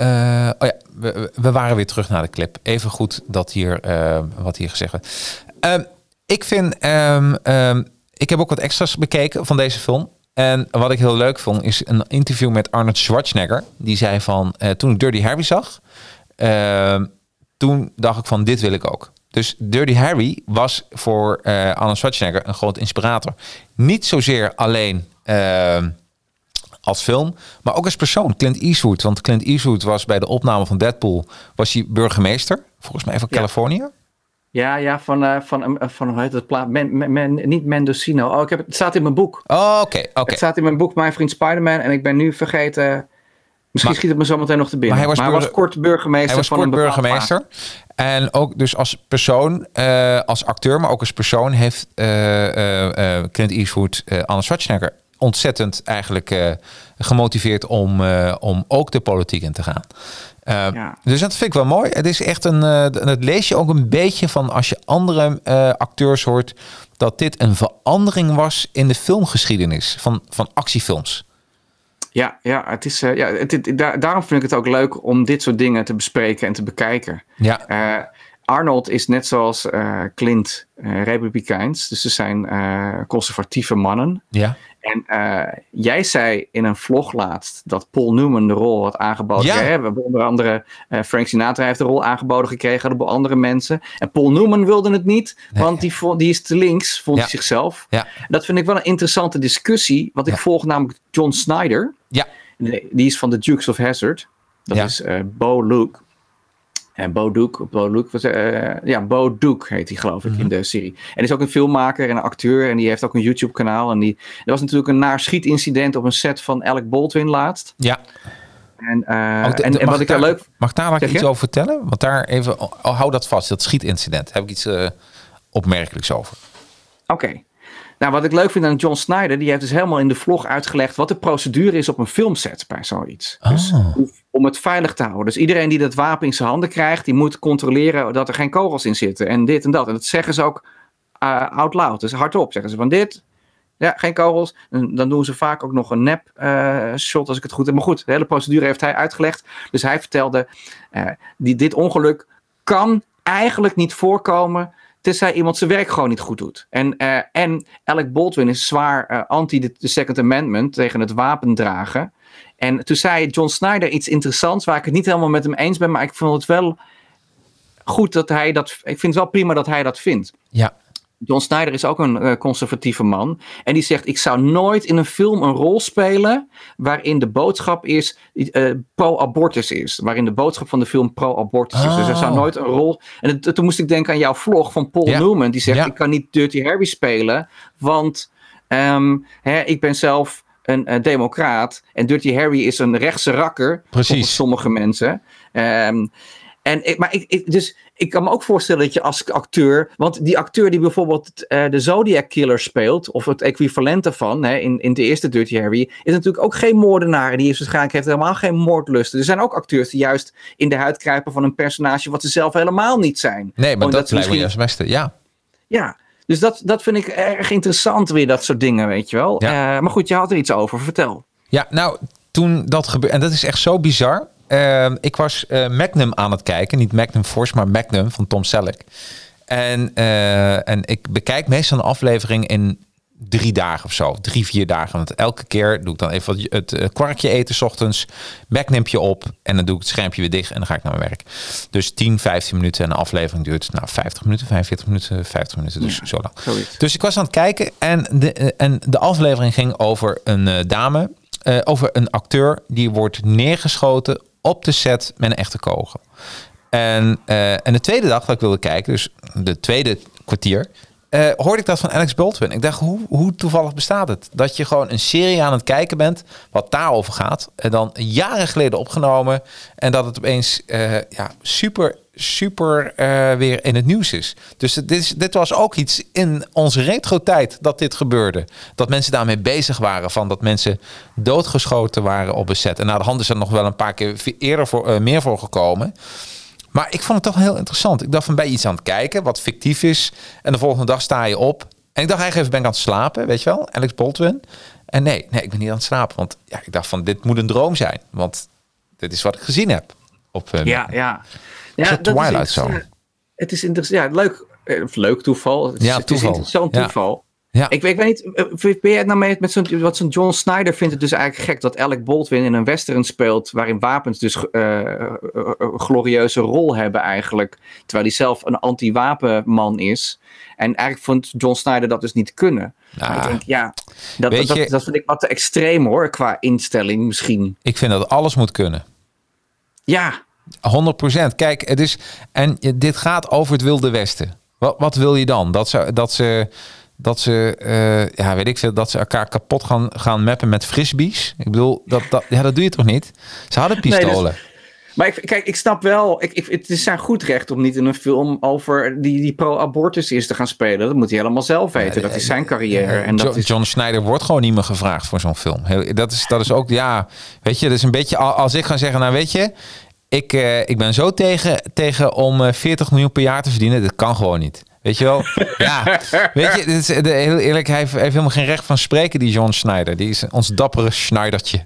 uh, oh ja, we, we, waren weer terug naar de clip. Even goed dat hier, uh, wat hier gezegd werd. Uh, ik vind, um, ik heb ook wat extra's bekeken van deze film. En wat ik heel leuk vond, is een interview met Arnold Schwarzenegger. Die zei van, uh, toen ik Dirty Harry zag, uh, toen dacht ik van, dit wil ik ook. Dus Dirty Harry was voor uh, Arnold Schwarzenegger een groot inspirator. Niet zozeer alleen uh, als film, maar ook als persoon. Clint Eastwood, want Clint Eastwood was bij de opname van Deadpool, was hij burgemeester, volgens mij van ja. Californië. Ja, ja, van, uh, van, uh, van hoe heet het plaat? Men, men, men, niet Mendocino. Oh, ik heb, het staat in mijn boek. Oh, oké. Okay, okay. Het staat in mijn boek Mijn Vriend Spider-Man. En ik ben nu vergeten... Misschien maar, schiet het me zo meteen nog te binnen. Maar hij was, maar hij was kort burgemeester hij was van kort een burgemeester. En ook dus als persoon, uh, als acteur, maar ook als persoon... heeft Clint Eastwood Arnold Schwarzenegger ontzettend eigenlijk gemotiveerd om, om ook de politiek in te gaan. Uh, ja. Dus dat vind ik wel mooi. Het is echt een. Uh, dat lees je ook een beetje van als je andere uh, acteurs hoort. Dat dit een verandering was in de filmgeschiedenis van, van actiefilms. Ja, ja, het is, ja het, het, daar, daarom vind ik het ook leuk om dit soort dingen te bespreken en te bekijken. Ja. Arnold is net zoals Clint republikeins. Dus ze zijn conservatieve mannen. Ja. En eh, jij zei in een vlog laatst dat Paul Newman de rol had aangeboden. Ja. Hè? We hebben onder andere eh, Frank Sinatra heeft de rol aangeboden gekregen door andere mensen. En Paul Newman wilde het niet, want die, vond, die is te links, vond Ja. hij zichzelf. Ja. Dat vind ik wel een interessante discussie, want ik volg namelijk John Snyder. Ja. Die is van The Dukes of Hazzard. Dat is eh Bo Luke. En Bo Duke, Bo was, eh, ja, Bo Duke heet hij geloof ik Mhm. in de serie. En is ook een filmmaker en een acteur en die heeft ook een YouTube kanaal. En die, er was natuurlijk een naar schietincident op een set van Alec Baldwin laatst. Ja. En, eh, de- en, de- en mag wat ik daar- leuk... Mag daar iets over vertellen? Want daar even, oh, hou dat vast, dat schietincident. Heb ik iets eh, opmerkelijks over. Oké. Nou, wat ik leuk vind aan John Snyder, die heeft dus helemaal in de vlog uitgelegd wat de procedure is op een filmset bij zoiets. Dus Ah. hoe- om het veilig te houden. Dus iedereen die dat wapen in zijn handen krijgt, die moet controleren dat er geen kogels in zitten. En dit en dat. En dat zeggen ze ook eh, out loud. Dus hardop zeggen ze van dit. Ja, geen kogels. En dan doen ze vaak ook nog een nep eh, shot als ik het goed heb. Maar goed, de hele procedure heeft hij uitgelegd. Dus hij vertelde, eh, die, dit ongeluk kan eigenlijk niet voorkomen tenzij iemand zijn werk gewoon niet goed doet. En, eh, en Alec Baldwin is zwaar eh, anti de, de Second Amendment tegen het wapendragen. En toen zei John Snyder iets interessants waar ik het niet helemaal met hem eens ben, maar ik vond het wel goed dat hij dat. Ik vind het wel prima dat hij dat vindt. Ja. John Snyder is ook een eh, conservatieve man. En die zegt: Ik zou nooit in een film een rol spelen. waarin de boodschap is. eh, pro-abortus is. Waarin de boodschap van de film pro-abortus is. Dus er zou Oh. nooit een rol. En het- toen moest ik denken aan jouw vlog van Paul Ja. Newman. Die zegt: Ja. Ik kan niet Dirty Harry spelen. Want ehm, hè, ik ben zelf een eh, democraat. En Dirty Harry is een rechtse rakker. Precies. Sommige mensen. Ehm, en ik, maar ik, ik, dus ik kan me ook voorstellen dat je als acteur. Want die acteur die bijvoorbeeld eh, de Zodiac Killer speelt. Of het equivalent daarvan. Hè, in, in de eerste Dirty Harry. Is natuurlijk ook geen moordenaar. Die is waarschijnlijk heeft helemaal geen moordlusten. Er zijn ook acteurs die juist in de huid kruipen van een personage. wat ze zelf helemaal niet zijn. Nee, maar Omdat dat lijkt me juist het beste. Ja. Ja. Dus dat, dat vind ik erg interessant weer, dat soort dingen, weet je wel. Eh, maar goed, je had er iets over. Vertel. Ja, nou, toen dat gebeurde, en dat is echt zo bizar. Ehm, ik was eh, Magnum aan het kijken, niet Magnum Force, maar Magnum van Tom Selleck. En, eh, en ik bekijk meestal een aflevering in drie dagen of zo, drie, vier dagen. Want elke keer doe ik dan even wat- het eh, kwarkje eten, 's ochtends, Magnumpje op en dan doe ik het schermpje weer dicht en dan ga ik naar mijn werk. Dus 10, 15 minuten en een aflevering duurt nou 50 minuten, 45 minuten, 50 minuten, dus zo lang. Zoiets. Dus ik was aan het kijken en de, eh, en de aflevering ging over een eh, dame, over een acteur die wordt neergeschoten op de set met een echte kogel. En, en de tweede dag dat ik wilde kijken, dus de tweede kwartier, eh, hoorde ik dat van Alex Baldwin. Ik dacht, hoe, hoe toevallig bestaat het? Dat je gewoon een serie aan het kijken bent, wat daarover gaat. En dan jaren geleden opgenomen. En dat het opeens eh, ja, super, super eh, weer in het nieuws is. Dus dit, is, dit was ook iets in onze retro-tijd dat dit gebeurde. Dat mensen daarmee bezig waren. Van dat mensen doodgeschoten waren op een set. En naar de hand is er nog wel een paar keer eerder voor, meer voor gekomen. Maar ik vond het toch heel interessant. Ik dacht van bij iets aan het kijken, wat fictief is. En de volgende dag sta je op. En ik dacht eigenlijk even, ben ik aan het slapen, weet je wel? Alex Baldwin. En nee, nee, ik ben niet aan het slapen. Want ja, ik dacht van, dit moet een droom zijn. Want dit is wat ik gezien heb. Op, eh, Ja, ja. Ja dat Twilight zo? Het is interessant. Ja, leuk. eh, leuk toeval. Het is, Ja, het toeval. is interessant Ja. toeval. Ja. Ik, weet- ik weet niet, eh, ben je het nou mee met zo'n, wat zo'n John Snyder vindt het dus eigenlijk gek dat Alec Baldwin in een western speelt waarin wapens dus eh, eh, eh, een glorieuze rol hebben eigenlijk. Terwijl hij zelf een anti-wapenman is. En eigenlijk vond John Snyder dat dus niet kunnen. Ik denk, ja, dat, dat, je- dat vind ik wat te extreem hoor, qua instelling misschien. Ik vind dat alles moet kunnen. Ja, 100%. Kijk, het is. En dit gaat over het Wilde Westen. Wat, wat wil je dan? Dat ze. Dat ze dat ze, eh, ja, weet ik veel, dat ze elkaar kapot gaan, gaan mappen met frisbees. Ik bedoel, dat, dat, ja, dat doe je toch niet? Ze hadden Nee, dus- pistolen. Maar ik, kijk, ik snap wel, ik, ik, het is zijn goed recht om niet in een film over die, die pro-abortus is te gaan spelen. Dat moet hij helemaal zelf weten. Dat is zijn carrière. En dat is, John Snyder wordt gewoon niet meer gevraagd voor zo'n film. Heel, dat, is, dat is ook, ja, weet je, dat is een beetje als ik ga zeggen, nou weet je, ik, eh, ik ben zo tegen, tegen om eh, 40 miljoen per jaar te verdienen. Dat kan gewoon niet. Weet je wel? *laughs* Ja, weet je, is, de, heel eerlijk, hij heeft, helemaal geen recht van spreken, die John Snyder. Die is ons dappere Snydertje.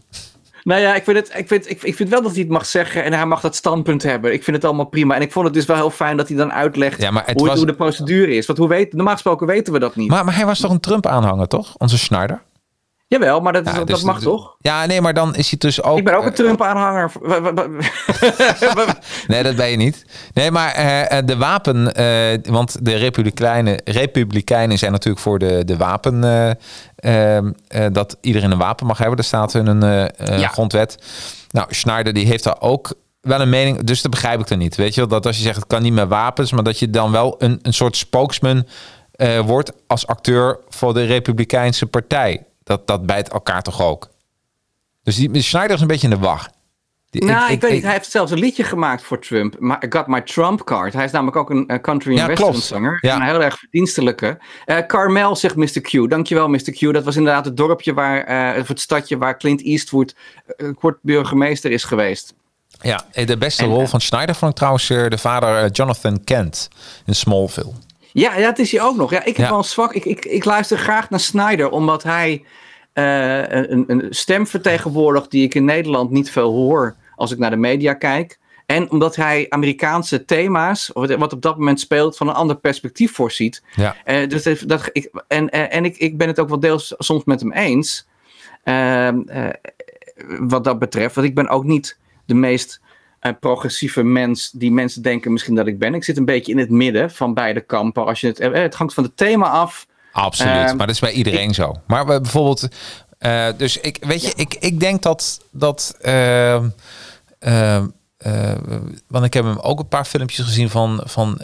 nou ja, ik vind, het, ik, vind, ik, ik vind wel dat hij het mag zeggen en hij mag dat standpunt hebben. Ik vind het allemaal prima. En ik vond het dus wel heel fijn dat hij dan uitlegt Ja, maar het hoe, was- hoe de procedure is. Want hoe weet, normaal gesproken weten we dat niet. Maar, maar hij was toch een Trump-aanhanger, toch? Onze Snyder? Jawel, maar dat, is- Ja, dat dus mag de- toch? Ja, nee, maar dan is hij dus ook... Ik ben ook een eh, Trump-aanhanger. *laughs* Nee, dat ben je niet. Nee, maar eh, eh, de wapen... want de Republikeinen, Republikeinen zijn natuurlijk voor de, de wapen... eh, dat iedereen een wapen mag hebben. Dat staat in een Ja. grondwet. Nou, Schneider die heeft daar ook wel een mening. Dus dat begrijp ik dan niet. Weet je wel? Dat als je zegt het kan niet met wapens... maar dat je dan wel een, een soort spokesman wordt... als acteur voor de Republikeinse partij. Dat, dat bijt elkaar toch ook? Dus die Schneider is een beetje in de wacht. Die- nou, ik, weet niet. Hij heeft zelfs een liedje gemaakt voor Trump. I Got My Trump Card. Hij is namelijk ook een eh, country Ja, western zanger. Ja. Een heel erg verdienstelijke. Eh, Carmel zegt Mr. Q. Dankjewel Mr. Q. Dat was inderdaad het dorpje waar, eh, of het stadje waar Clint Eastwood kort burgemeester is geweest. Ja, de beste En, rol van Schneider vond ik trouwens de vader Jonathan Kent in Smallville. Ja, ja, dat is hij ook nog. Ja, ik heb Ja. wel een zwak. Ik, ik, ik luister graag naar Snyder, omdat hij eh, een, een stem vertegenwoordigt die ik in Nederland niet veel hoor als ik naar de media kijk. En omdat hij Amerikaanse thema's, wat op dat moment speelt, van een ander perspectief voorziet. Ja. Eh, dus dat, dat, ik, en en, en ik, ik ben het ook wel deels soms met hem eens. Ehm, eh, wat dat betreft. Want ik ben ook niet de meest eh, progressieve mens die mensen denken misschien dat ik ben. Ik zit een beetje in het midden van beide kampen. Als je het, eh, het hangt van het thema af. Absoluut, Ehm, maar dat is bij iedereen zo. Maar we, bijvoorbeeld, eh, dus ik weet je, ik, ik denk dat dat. ehm, ehm, eh, want ik heb hem ook een paar filmpjes gezien van, van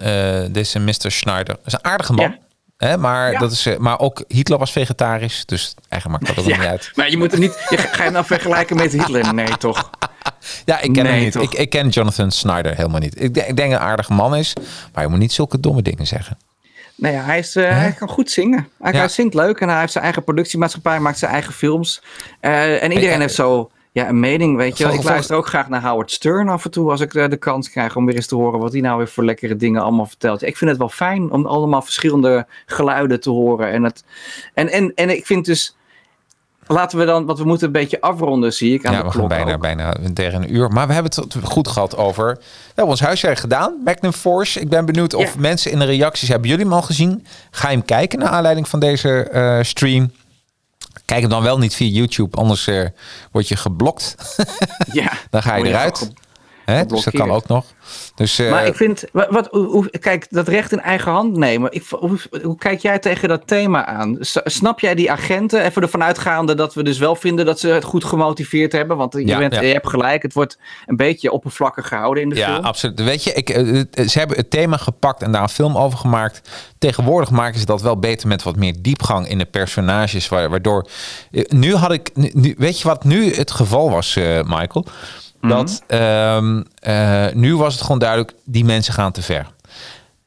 deze Mr. Schneider. Dat is een aardige man. Ja. Hè, maar, Ja. dat is, maar ook Hitler was vegetarisch. Dus eigenlijk maakt dat ook niet uit. Maar je moet het niet. Je, ga je hem nou vergelijken met Hitler? Nee, toch? *laughs* Ja, ik ken hem Nee, niet. Ik, ik ken Jonathan Snyder helemaal niet. Ik, denk- ik denk een aardige man is. Maar je moet niet zulke domme dingen zeggen. Nee, hij, is, eh, hij kan goed zingen. Hij, Ja. hij zingt leuk en hij heeft zijn eigen productiemaatschappij, hij maakt zijn eigen films. Eh, en iedereen eh, heeft zo ja, een mening, weet je. Ik luister ook graag naar Howard Stern af en toe als ik de kans krijg om weer eens te horen wat hij nou weer voor lekkere dingen allemaal vertelt. Ik vind het wel fijn om allemaal verschillende geluiden te horen. En, het, en, en, en ik vind dus, laten we dan, want we moeten een beetje afronden, zie ik aan ja, de we gaan bijna, ook. bijna tegen een uur. Maar we hebben het goed gehad over... We hebben ons huiswerk gedaan. Magnum Force. Ik ben benieuwd of Ja. mensen in de reacties... Hebben jullie hem al gezien? Ga je hem kijken naar aanleiding van deze eh, stream? Kijk hem dan wel niet via YouTube. Anders eh, word je geblokt. Ja, *laughs* dan ga je eruit. Hè? Dus dat kan ook nog. Dus, eh, Maar ik vind, wat, hoe, kijk, dat recht in eigen hand nemen. Ik, hoe, hoe kijk jij tegen dat thema aan? Snap jij die agenten? Even ervan uitgaande dat we dus wel vinden dat ze het goed gemotiveerd hebben. Want je, Ja, bent, ja. je hebt gelijk, het wordt een beetje oppervlakkig gehouden in de Ja, film. absoluut. Weet je, ik, eh, ze hebben het thema gepakt en daar een film over gemaakt. Tegenwoordig maken ze dat wel beter met wat meer diepgang in de personages. wa- Waardoor. eh, Nu had ik. nu- weet je wat nu het geval was, Michael? Dat ehm, eh, nu was het gewoon duidelijk, die mensen gaan te ver.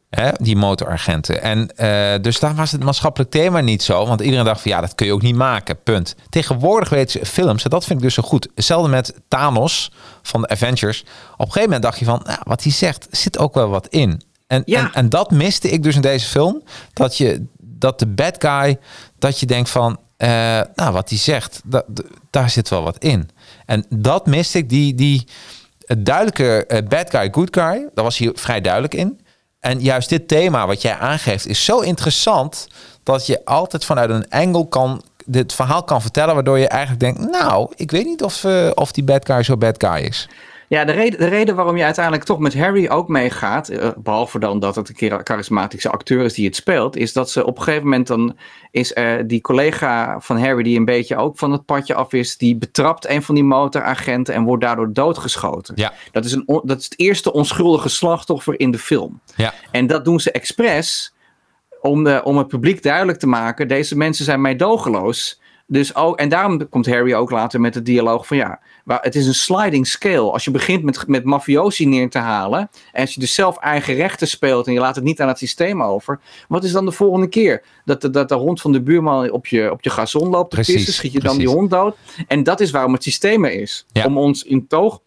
Hè, die motoragenten. En eh, dus daar was het maatschappelijk thema niet zo. Want iedereen dacht van ja, dat kun je ook niet maken. Punt. Tegenwoordig weten ze films, en dat vind ik dus zo goed. Hetzelfde met Thanos van de Avengers. Op een gegeven moment dacht je van, nou, wat hij zegt, zit ook wel wat in. En, Ja. en, en dat miste ik dus in deze film. Dat, je, dat de bad guy, dat je denkt van, eh, nou, wat hij zegt, dat, daar zit wel wat in. En dat miste ik, die, die duidelijke eh, bad guy, good guy, daar was hier vrij duidelijk in. En juist dit thema wat jij aangeeft is zo interessant dat je altijd vanuit een angle kan dit verhaal kan vertellen, waardoor je eigenlijk denkt, nou, ik weet niet of, eh, of die bad guy zo bad guy is. Ja, de reden, de reden waarom je uiteindelijk toch met Harry ook meegaat, eh, behalve dan dat het een keer charismatische acteur is die het speelt, is dat ze op een gegeven moment dan is die collega van Harry die een beetje ook van het padje af is, die betrapt een van die motoragenten en wordt daardoor doodgeschoten. Ja. Dat is, een, dat is het eerste onschuldige slachtoffer in de film. Ja. En dat doen ze expres om, de, om het publiek duidelijk te maken, deze mensen zijn meedogenloos. Dus ook, en daarom komt Harry ook later met de dialoog van ja, het is een sliding scale. Als je begint met, met mafiosi neer te halen, en als je dus zelf eigen rechten speelt en je laat het niet aan het systeem over, wat is dan de volgende keer? Dat de, dat de hond van de buurman op je, op je gazon loopt te Precies, pissen, schiet je dan die hond dood. En dat is waarom het systeem er is. Ja. Om ons in toog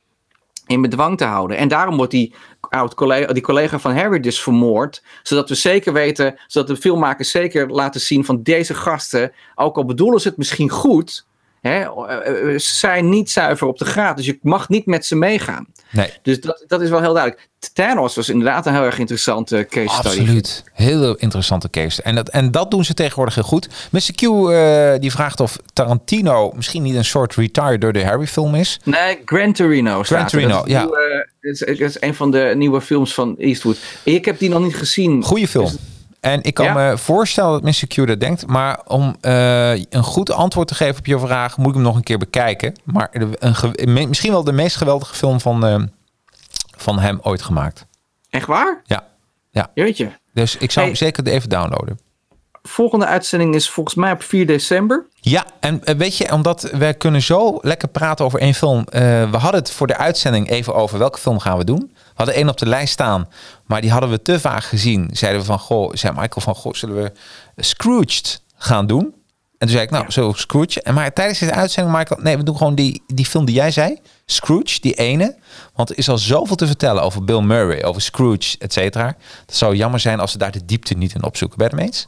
in bedwang te houden. En daarom wordt die, oud collega, die collega van Harry dus vermoord. Zodat we zeker weten, zodat de filmmakers zeker laten zien van deze gasten, ook al bedoelen ze het misschien goed, Hè, eh, eh, ze zijn niet zuiver op de graad, dus je mag niet met ze meegaan. Nee. Dus dat, dat is wel heel duidelijk. Thanos was inderdaad een heel erg interessante case study. Absoluut. Heel interessante case. En dat, en dat doen ze tegenwoordig heel goed. Mr. Q eh, die vraagt of Tarantino misschien niet een soort retire door de Harry film is. Nee, Gran Torino. staat er. Torino, ja. nieuwe- dat is, dat is een van de nieuwe films van Eastwood. Ik heb die nog niet gezien. Goeie film. En ik kan Ja? me voorstellen dat Mr. Q dat denkt. Maar om eh, een goed antwoord te geven op je vraag, moet ik hem nog een keer bekijken. Maar een, misschien wel de meest geweldige film van, eh, van hem ooit gemaakt. Echt waar? Ja. ja. Jeetje. Dus ik zou hem zeker even downloaden. Volgende uitzending is volgens mij op 4 december. Ja, en eh, weet je, omdat wij kunnen zo lekker praten over één film. Eh, we hadden het voor de uitzending even over welke film gaan we doen. We hadden één op de lijst staan, maar die hadden we te vaag gezien. Zeiden we van, goh, zei Michael van, goh, zullen we Scrooged gaan doen? En toen zei ik, nou, zo Scrooge. En maar tijdens deze uitzending, Michael, nee, we doen gewoon die, die film die jij zei. Scrooge, die ene. Want er is al zoveel te vertellen over Bill Murray, over Scrooge, et cetera. Het zou jammer zijn als we daar de diepte niet in opzoeken. Ben je het mee eens?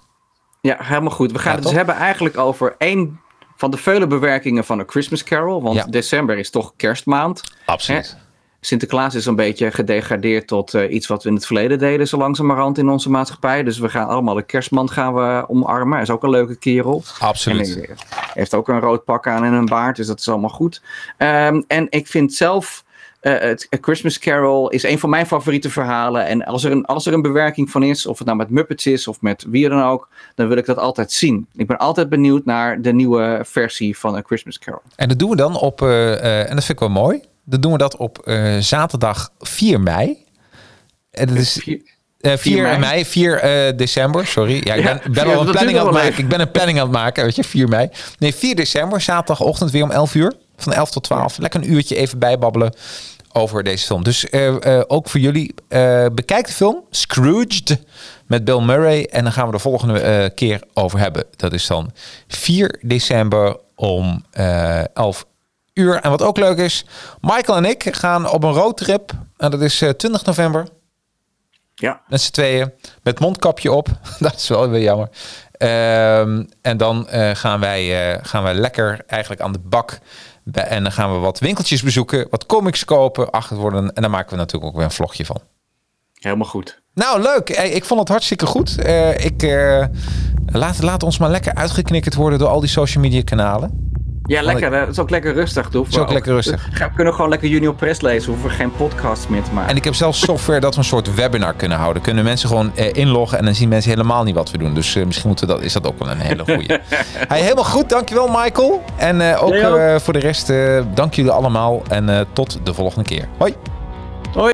Ja, helemaal goed. We gaan Ja, het dus hebben eigenlijk over één van de vele bewerkingen van A Christmas Carol. Want Ja. december is toch kerstmaand. Absoluut. Hè? Sinterklaas is een beetje gedegradeerd tot eh, iets wat we in het verleden deden, zo langzamerhand in onze maatschappij. Dus we gaan allemaal de kerstman gaan we omarmen. Hij is ook een leuke kerel. Absoluut. En hij heeft ook een rood pak aan en een baard, dus dat is allemaal goed. Ehm, en ik vind zelf, eh, het A Christmas Carol is een van mijn favoriete verhalen. En als er, een, als er een bewerking van is, of het nou met Muppets is of met wie dan ook, dan wil ik dat altijd zien. Ik ben altijd benieuwd naar de nieuwe versie van A Christmas Carol. En dat doen we dan op, eh, eh, en dat vind ik wel mooi. Dan doen we dat op eh, zaterdag 4 mei. En dat is eh 4 mei? mei, 4 eh, december, sorry. Ja, ik Ja, ben, ben al een planning aan het maken. even. Ik ben een planning aan het maken, weet je, 4 mei. Nee, 4 december, zaterdagochtend weer om 11 uur. Van 11 tot 12. Lekker een uurtje even bijbabbelen over deze film. Dus eh, eh, ook voor jullie, eh, bekijk de film Scrooged met Bill Murray. En dan gaan we de volgende eh, keer over hebben. Dat is dan 4 december om eh 11 uur. En wat ook leuk is, Michael en ik gaan op een roadtrip. En dat is eh, 20 november. Ja. Met z'n tweeën. Met mondkapje op. *laughs* dat is wel weer jammer. Ehm, en dan eh, gaan, wij, eh, gaan wij lekker eigenlijk aan de bak. En dan gaan we wat winkeltjes bezoeken. Wat comics kopen. Achter worden. En daar maken we natuurlijk ook weer een vlogje van. Helemaal goed. Nou, leuk. Ik vond het hartstikke goed. Eh, ik, eh, laat, laat ons maar lekker uitgeknikkerd worden door al die social media kanalen. Ja, lekker. hè. Het is ook lekker rustig. Doe. is ook lekker rustig. We kunnen gewoon lekker Junior Press lezen. We hoeven geen podcast meer te maken. En ik heb zelfs software dat we een soort webinar kunnen houden. Kunnen mensen gewoon eh, inloggen en dan zien mensen helemaal niet wat we doen. Dus eh, misschien moeten we dat, is dat ook wel een hele goede. *laughs* hey, helemaal goed. Dankjewel Michael. En eh, ook. eh, voor de rest, eh, dank jullie allemaal. En eh, tot de volgende keer. Hoi. Hoi.